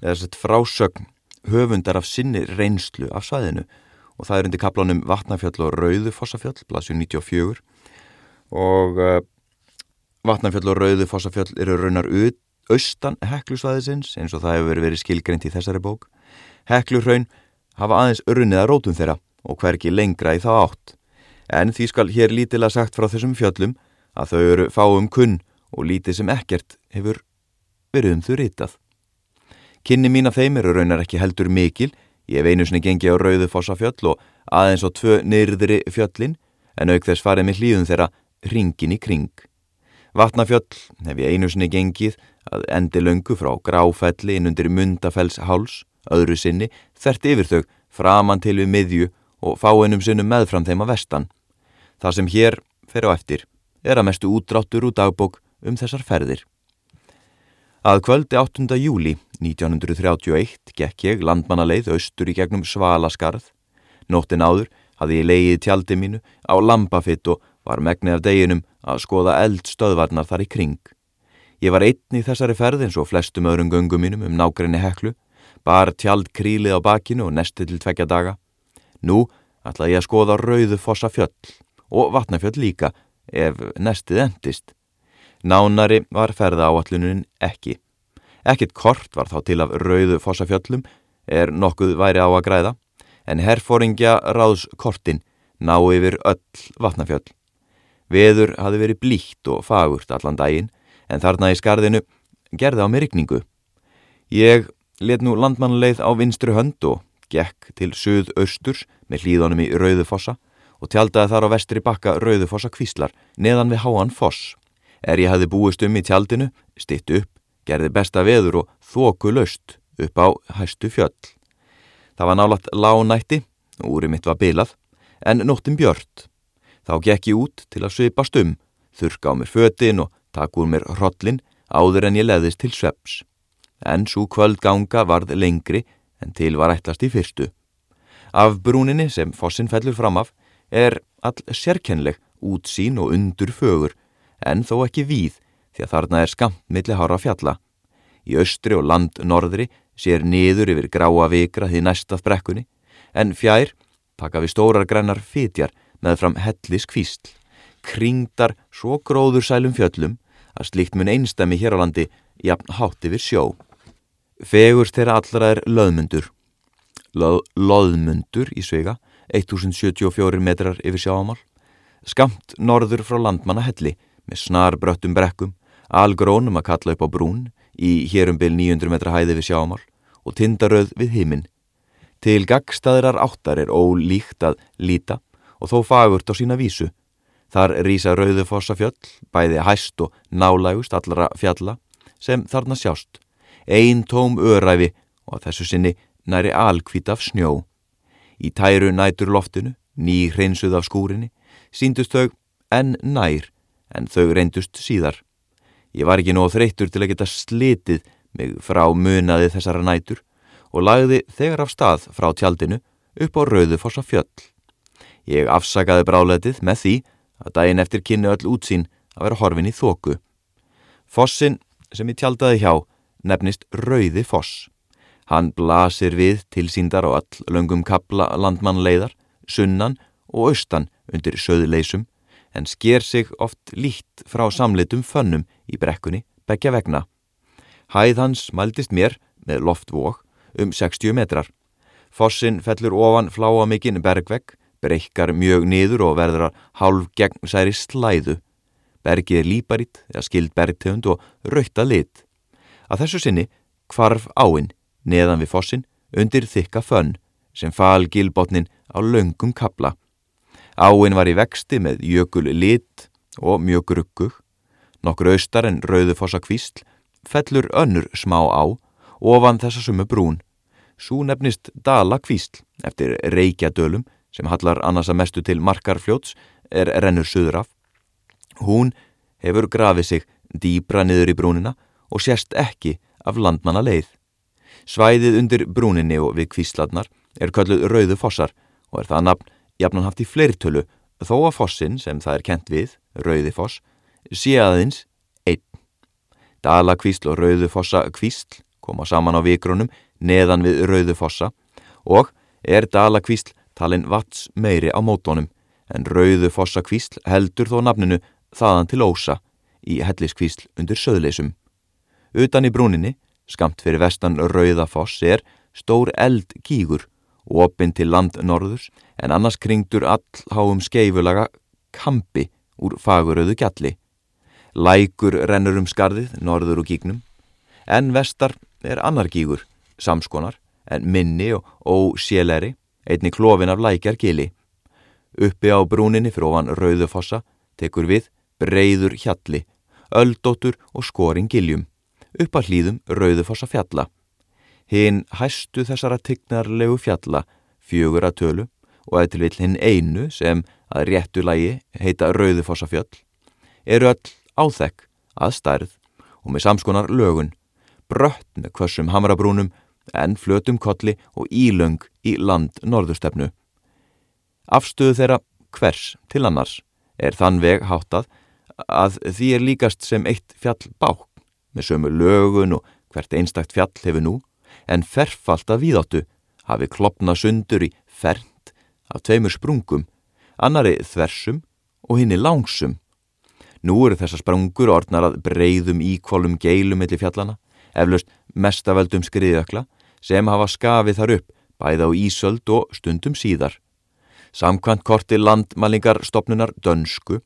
eða sett frásögn höfundar af sinni reynslu af svæðinu. Og það er undir kaplanum Vatnafjöll og Rauðufossafjöll, blasju 94 og Vatnafjöll og Rauðufossafjöll eru raunar austan heklusvæðisins eins og það hefur verið skilgreint í þessari bók. Heklurraun hafa aðeins örunnið að rótum þeirra og hverki lengra í þá átt. En því skal hér lítilega sagt frá þessum fjöllum að þau eru fáum kunn og lítið sem ekkert hefur verið um þau rítað. Kynni mín af þeim eru raunar ekki heldur mikil, ég hef einu sinni gengið á rauðu fossafjöll og aðeins á tvö nyrðri fjöllin, en auk þess farið með hlýðum þeirra ringin í kring. Vatnafjöll hef ég einu sinni gengið að endi löngu frá gráfelli inn undir mundafells háls, öðru sinni, þert yfir þau, framann til við miðju og fáinnum sinnum meðfram þeim að vestan. Það sem hér fer á eftir er að mestu útráttur úr dagbók um þessar ferðir. Að kvöldi 8. júli 1931 gekk ég landmannaleið austur í gegnum Svalaskarð. Nóttin áður hafði ég leiðið tjaldi mínu á Lambafitt og var megnið af deginum að skoða eldstöðvarnar þar í kring. Ég var einn í þessari ferð eins og flestum öðrum göngum mínum um nákrenni heklu, bara tjald krílið á bakinu og nesti til tvekja daga. Nú ætlaði ég að skoða rauðu fossa fjöll og vatnafjöll líka ef nestið endist. Nánari var ferða áallunin ekki. Ekkit kort var þá til af rauðu fossafjöllum er nokkuð væri á að græða en herfóringja ráðs kortin ná yfir öll vatnafjöll. Veður hafi verið blíkt og fagurt allan daginn en þarna í skarðinu gerði á mig rikningu. Ég let nú landmannleið á vinstru hönd og gekk til söð-austurs með hlýðunum í Rauðufossa og tjaldaði þar á vestri bakka Rauðufossa kvíslar neðan við háan foss. Er ég hafi búist um í tjaldinu, stitt upp, gerði besta veður og þóku löst upp á hæstu fjöll. Það var nálat lágnætti, úri mitt var bilað, en nóttin björnt. Þá gekk ég út til að svipast um, þurka á mér fötin og takk úr mér hrollin áður en ég leðist til sveps. En svo kvöldganga varð lengri en til var ætlast í fyrstu. Af brúninni sem fossin fellur fram af er all sérkenleg útsín og undur fögur, en þó ekki víð því að þarna er skamt milli hára fjalla. Í austri og landnorðri sér niður yfir gráa vikra því næstað brekkunni, en fjær taka við stórar grænar fytjar með fram hellis kvísl, kringdar svo gróður sælum fjöllum að slíkt mun einstami hér á landi jafn hátt yfir sjó. Fegurst þeirra allra er löðmundur. Löð, loðmundur í svega, 1074 metrar yfir sjáamál, skamt norður frá landmanna helli með snar bröttum brekkum, algrónum að kalla upp á brún, í hérumbil 900 metra hæði við sjámál og tindaröð við himinn. Til gagstaðirar áttar er ólíkt að líta og þó fagurt á sína vísu. Þar rýsa rauðufossa fjöll, bæði hæst og nálægust allara fjalla sem þarna sjást. Einn tóm öræfi og að þessu sinni næri alkvít af snjó. Í tæru nætur loftinu, ný hreinsuð af skúrinni, síndust þau enn nær en þau reyndust síðar. Ég var ekki nóg þreyttur til að geta slitið mig frá munaði þessara nætur og lagði þegar af stað frá tjaldinu upp á Rauðufossa fjöll. Ég afsakaði bráletið með því að daginn eftir kynni öll útsýn að vera horfin í þóku. Fossin sem ég tjaldaði hjá nefnist Rauði Foss. Hann blasir við tilsýndar á all löngum kapla landmannleiðar, sunnan og austan undir söðuleysum en sker sig oft líkt frá samlitum fönnum í brekkunni begja vegna. Hæð hans mældist mér með loftvók um 60 metrar. Fossin fellur ofan fláamikinn bergvegg, breykar mjög niður og verður að hálf gegn særi slæðu. Bergið er líparitt eða skild bergtegund og rauta lit. Að þessu sinni kvarf áinn neðan við fossin undir þykka fönn sem fal gilbotnin á laungum kabla. Áinn var í vexti með jökul lit og mjög gruggug. Nokkur austar en rauðufossa kvísl fellur önnur smá á ofan þessa sumu brún. Sú nefnist Dala kvísl eftir Reykjadölum sem hallar annars að mestu til markarfljóts er rennur söður af. Hún hefur grafið sig dýbra niður í brúnina og sérst ekki af landmanna leið. Svæðið undir brúninni og við kvísladnar er kölluð rauðu fossar og er það nafn jafnan haft í fleirtölu þó að fossin sem það er kent við, Rauðifoss, sé aðeins einn. Dalakvísl og Rauðifossa kvísl koma saman á vikrunum neðan við Rauðifossa og er Dalakvísl talin vats meiri á mótónum en Rauðifossa kvísl heldur þó nafninu þaðan til ósa í helliskvísl undir söðleisum. Utan í brúninni, skamt fyrir vestan Rauðafoss er stór eldgígur opinn til landnorðurs en annars kringdur allháum skeifulaga kampi úr faguröðu gjalli. Lækur rennur um skarðið, norður og gígnum, en vestar er annar gígur, samskonar, en minni og óséleri, einni klófin af lækjar gili. Uppi á brúninni frófan Rauðufossa tekur við breyður hjalli, öldóttur og skoring giljum, upp að hlýðum Rauðufossa fjalla. Hinn hæstu þessara tignarlegu fjalla, fjögur að tölu, og eða til vill hinn einu sem að réttu lægi heita Rauðufossafjöll, eru öll áþekk að stærð og með samskonar lögun, brött með kvössum hamrabrúnum en flötum kolli og ílöng í land norðustefnu. Afstöðu þeirra hvers til annars er þann veg háttað að því er líkast sem eitt fjall bák með sömu lögun og hvert einstakt fjall hefur nú en ferfalt að víðáttu hafi klopna sundur í fernt af tveimur sprungum, annari þversum og hinni langsum. Nú eru þessar sprungur orðnar að breyðum íkvolum geilum millir fjallana, eflaust mestaföldum skriðökla sem hafa skafið þar upp bæða á Ísöld og stundum síðar. Samkvæmt korti landmælingarstopnunar dönsku,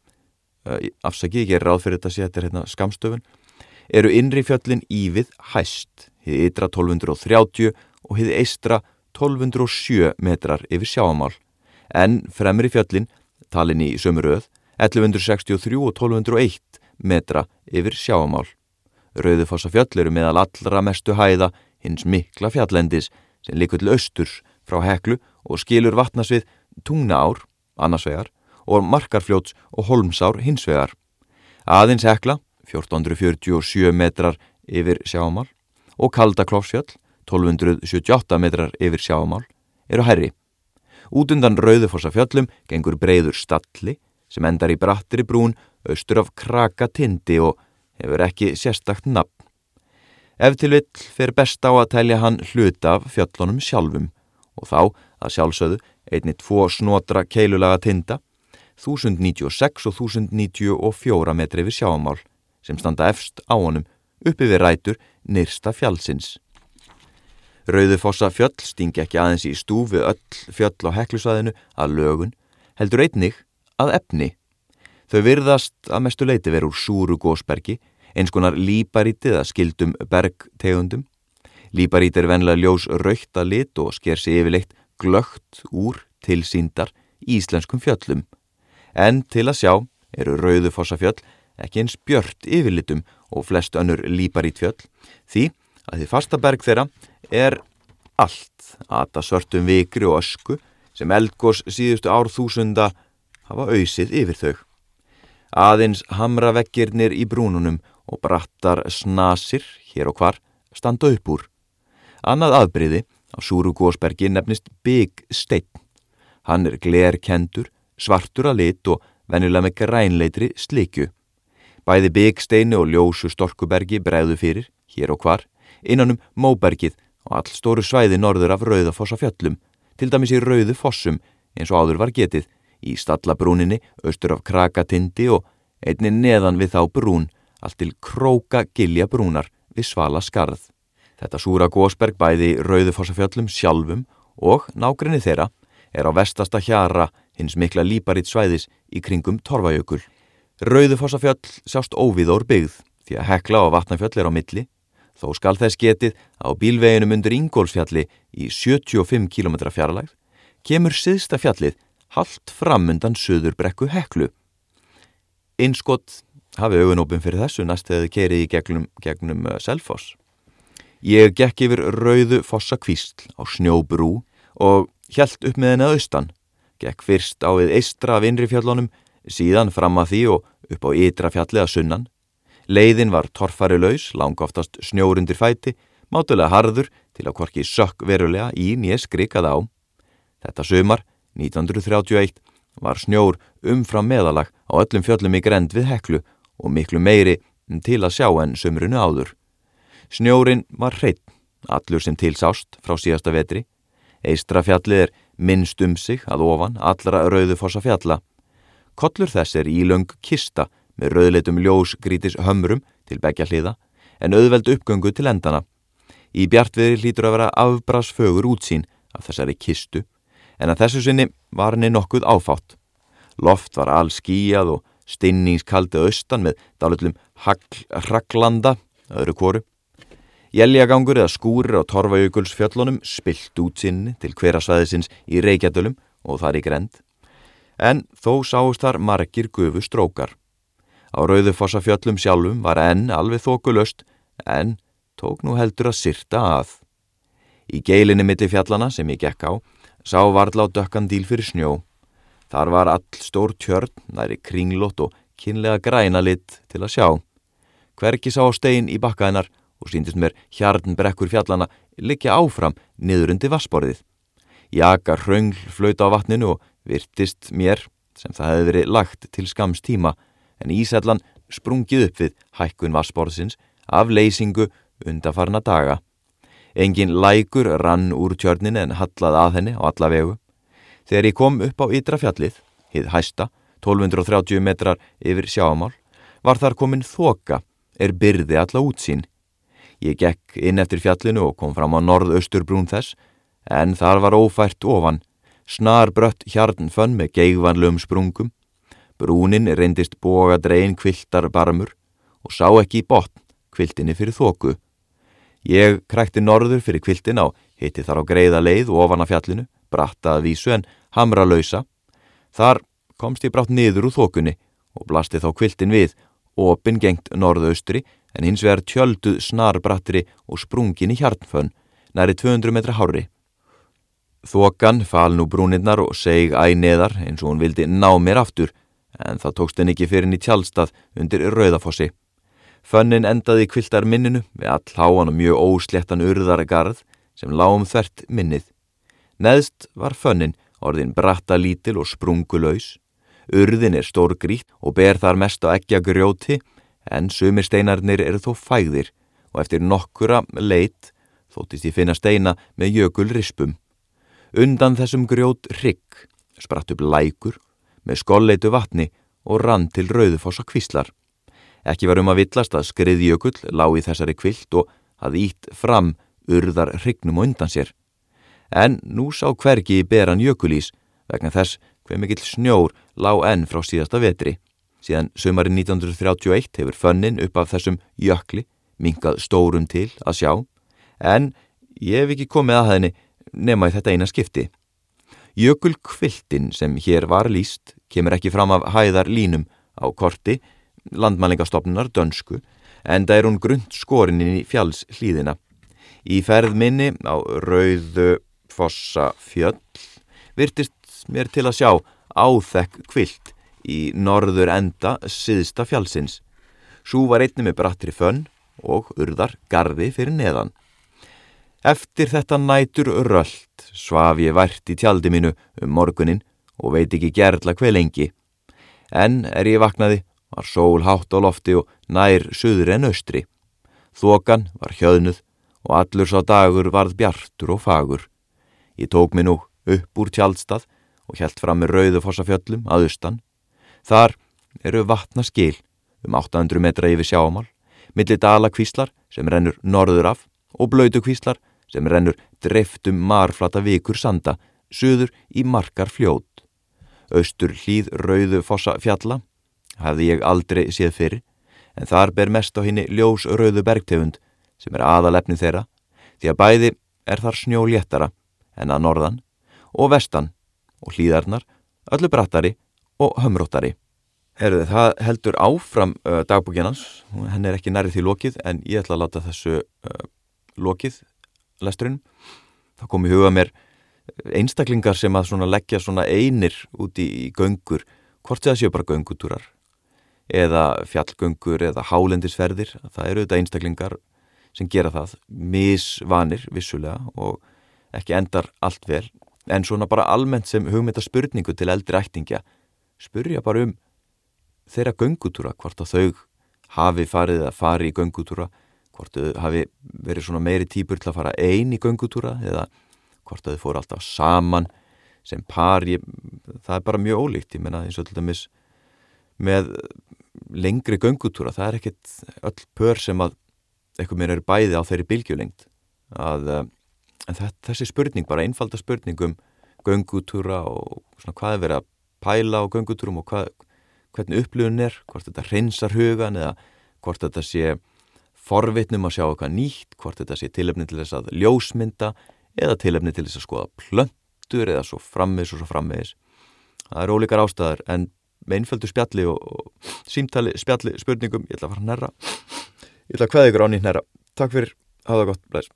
uh, afsaki ég er ráð fyrir þetta að setja hérna skamstöfun, eru innri fjöllin ívið hæst, hið ytra 1230 og hið eistra 1207 metrar yfir sjáamál, en fremri fjöllin, talin í sömuröð, 1163 og 1201 metra yfir sjáamál. Rauðufossa fjöll eru meðal allra mestu hæða hins mikla fjallendis sem likur til austurs frá heklu og skilur vatnasvið tungnaár, annarsvegar, og markarfljóts og holmsár hinsvegar. Aðins hekla, 1447 metrar yfir sjáamál, og kaldaklófsfjöll, 1278 metrar yfir sjáamál, eru herri. Út undan Rauðufossa fjöllum gengur breyður stalli sem endar í brattri brún austur af krakatindi og hefur ekki sérstakt nafn. Ef til vill fer best á að telja hann hluta af fjöllunum sjálfum og þá að sjálfsögðu einni tvo snotra keilulaga tinda 1096 og 1094 metri við sjáamál sem standa efst á honum uppi við rætur nyrsta fjallsins. Rauðufossa fjöll stingi ekki aðeins í stúfi öll fjöll á heklusvæðinu að lögun heldur einnig að efni. Þau virðast að mestu leiti veru úr súru gósbergi eins konar líparítið að skildum bergtegundum. Líparít er venlega ljós raukt að lit og sker sig yfirleitt glögt úr tilsýndar íslenskum fjöllum. En til að sjá eru rauðufossafjöll ekki eins björt yfirlitum og flest önnur líparítfjöll því að því fasta berg þeirra er allt aðta svörtum vikri og ösku sem eldgós síðustu árþúsunda hafa auðsið yfir þau. Aðeins hamraveggirnir í brúnunum og brattar snasir hér og hvar standa upp úr. Annað aðbriði á Súru Gósbergi nefnist Big Steinn. Hann er glerkendur, svartur að lit og venjulega með grænleitri slikju. Bæði Big Steini og Ljósu Storkubergi bregðu fyrir, hér og hvar, innanum Móbergið og all stóru svæði norður af Rauðafossafjöllum, til dæmis í Rauðu Fossum eins og áður var getið, í Stallabrúninni, austur af Krakatindi og einni neðan við þá brún allt til króka gilja brúnar við svala skarð. Þetta súra gósberg bæði Rauðufossafjöllum sjálfum og nákrenni þeirra er á vestasta hjara hins mikla líparitt svæðis í kringum Torfajökul. Rauðufossafjöll sjást óviðór byggð því að hekla og vatnafjöll er á milli þó skal þess getið á bílveginum undir Ingólfsfjalli í 75 km fjarlægð kemur siðsta fjallið haldt fram undan söðurbrekku heklu. Einskott hafi augunópin fyrir þessu næst þegar þið kerið í gegnum, gegnum uh, Selfoss. Ég gekk yfir rauðu fossa kvísl á snjóbrú og hjælt upp með henni að austan. Gekk fyrst á við eistra af innri fjallunum, síðan fram að því og upp á ytra fjalli að sunnan. Leiðin var torfari laus, langa oftast snjórundir fæti, mátulega harður til að korki sökk verulega í nýja skrikað á. Þetta sömar, 1931, var snjór umfram meðalag á öllum fjöllum í grend við heklu og miklu meiri til að sjá en sömrunu áður. Snjórin var hreitt, allur sem tilsást frá síðasta vetri. Eistra fjallið er minnst um sig að ofan allra rauðufossa fjalla. Kollur þess er ílöng kista með rauðleitum ljósgrítis hömrum til begja hliða en auðveld uppgöngu til endana. Í bjartviðri hlýtur að vera afbrasfögur útsýn af þessari kistu en að þessu sinni var henni nokkuð áfátt. Loft var all skíjað og stinningskaldi austan með dálitlum hraglanda, öðru kóru. Jæljagangur eða skúrir á Torfajökuls fjöllunum spilt út sinni til hverasvæðisins í Reykjadölum og þar í grend. En þó sáust þar margir gufu strókar. Á Rauðufossa fjöllum sjálfum var enn alveg þokulöst en tók nú heldur að syrta að. Í geilinni milli fjallana sem ég gekk á sá varðla á dökkan díl fyrir snjó Þar var all stór tjörn, næri kringlót og kynlega græna lit til að sjá. Hverki sá stein í bakkaðinar og síndist mér hjarn brekkur fjallana likja áfram niður undir vassborðið. Jaka hraungl flauta á vatninu og virtist mér sem það hefði verið lagt til skams tíma en Ísællan sprungið upp við hækkun vassborðsins af leysingu undafarna daga. Engin lækur rann úr tjörnin en hallað að henni á alla vegu. Þegar ég kom upp á ytra fjallið, hið hæsta, 1230 metrar yfir sjáamál, var þar komin þoka, er byrði alla útsýn. Ég gekk inn eftir fjallinu og kom fram á norðausturbrún þess, en þar var ófært ofan, snar brött hjarnfönn með geigvanlum sprungum. Brúnin reyndist boga drein kviltar barmur og sá ekki í botn kviltinni fyrir þóku. Ég krækti norður fyrir kviltin á, hitti þar á greiða leið ofan af fjallinu, bratta að vísu en hamra lausa. Þar komst ég brátt niður úr þókunni og blasti þá kviltin við, opin gengt norðaustri en hins vegar tjölduð snarbrattri og sprungin í hjarnfönn, næri 200 metra hári. Þokan fal nú brúnirnar og seg æg neðar eins og hún vildi ná mér aftur en það tókst henn ekki fyrir henni tjálstað undir Rauðafossi. Fönnin endaði kviltar minninu við all háan og mjög ósléttan urðaragarð sem lágum þvert minnið. Neðst var fönnin orðin bratta lítil og sprungulöys. Urðin er stór grít og ber þar mest á ekki að grjóti en sumir steinarnir eru þó fæðir og eftir nokkura leitt þóttist ég finna steina með jökul rispum. Undan þessum grjót rygg spratt upp lækur með skolleitu vatni og rann til rauðufossa kvíslar. Ekki var um að villast að skriðjökull lág í þessari kvilt og hafði ítt fram urðar hrygnum undan sér. En nú sá hvergi í beran jökulís vegna þess hver mikill snjór lág enn frá síðasta vetri. Síðan sömarinn 1931 hefur fönnin upp af þessum jökli minkað stórum til að sjá en ég hef ekki komið að henni nema í þetta eina skipti. Jökulkviltin sem hér var líst kemur ekki fram af hæðar línum á korti, landmælingastofnunar dönsku, en það er hún grund skorinni í fjalls hlýðina. Í ferð minni á rauðu fossa fjöll virtist mér til að sjá áþekk kvilt í norður enda siðsta fjallsins. Sú var einni með brattri fönn og urðar gardi fyrir neðan. Eftir þetta nætur rölt svaf ég vært í tjaldi mínu um morgunin og veit ekki gerðla hver lengi. En er ég vaknaði var sól hátt á lofti og nær söður en austri. Þokan var hjöðnuð og allur sá dagur varð bjartur og fagur. Ég tók mig nú upp úr tjaldstað og helt fram með rauðufossafjöllum að austan. Þar eru vatna skil um 800 metra yfir sjáamál, millir dala kvíslar sem rennur norður af og blöytu kvíslar sem rennur dreftum marflata vikur sanda, söður í markar fljót. Östur hlýð rauðu fossa fjalla, hafði ég aldrei séð fyrir, en þar ber mest á henni ljós rauðu bergtegund sem er aðalefni þeirra, því að bæði er þar snjó léttara en að norðan og vestan og hlýðarnar, öllu brattari og hömróttari. Herðu, það heldur áfram uh, dagbúkinans, henn er ekki nærið því lokið en ég ætla að láta þessu uh, lokið lesturinn þá kom í huga mér einstaklingar sem að svona leggja svona einir úti í göngur. Hvort það séu bara göngutúrar eða fjallgöngur eða hálendisferðir það eru þetta einstaklingar sem gera það misvanir vissulega og ekki endar allt vel. En svona bara almennt sem hugmynda spurningu til eldri ættingja spurja bara um þeirra göngutúra hvort að þau hafi farið að fari í göngutúra hvort þau hafi verið svona meiri típur til að fara einn í göngutúra eða hvort þau fóru alltaf saman sem par, ég, það er bara mjög ólíkt, ég menna eins og til dæmis með lengri göngutúra, það er ekkit öll pör sem að eitthvað mér eru bæði á þeirri bilgjulengt að þetta, þessi spurning, bara einfalda spurning um göngutúra og svona hvað er verið að pæla á göngutúrum og hvað, hvernig upplifun er, hvort þetta reynsar hugan eða hvort þetta sé forvitnum að sjá eitthvað nýtt, hvort þetta sé tilefni til þess að ljósmynda eða tilefni til þess að skoða plöntur eða svo frammeðis og svo frammeðis. Það er ólíkar ástæðar en með einföldu spjalli og, og símtali spjalli spurningum, ég ætla að fara að nærra. Ég ætla að hvaða ykkur á nýtt nærra. Takk fyrir, hafa það gott, blæs.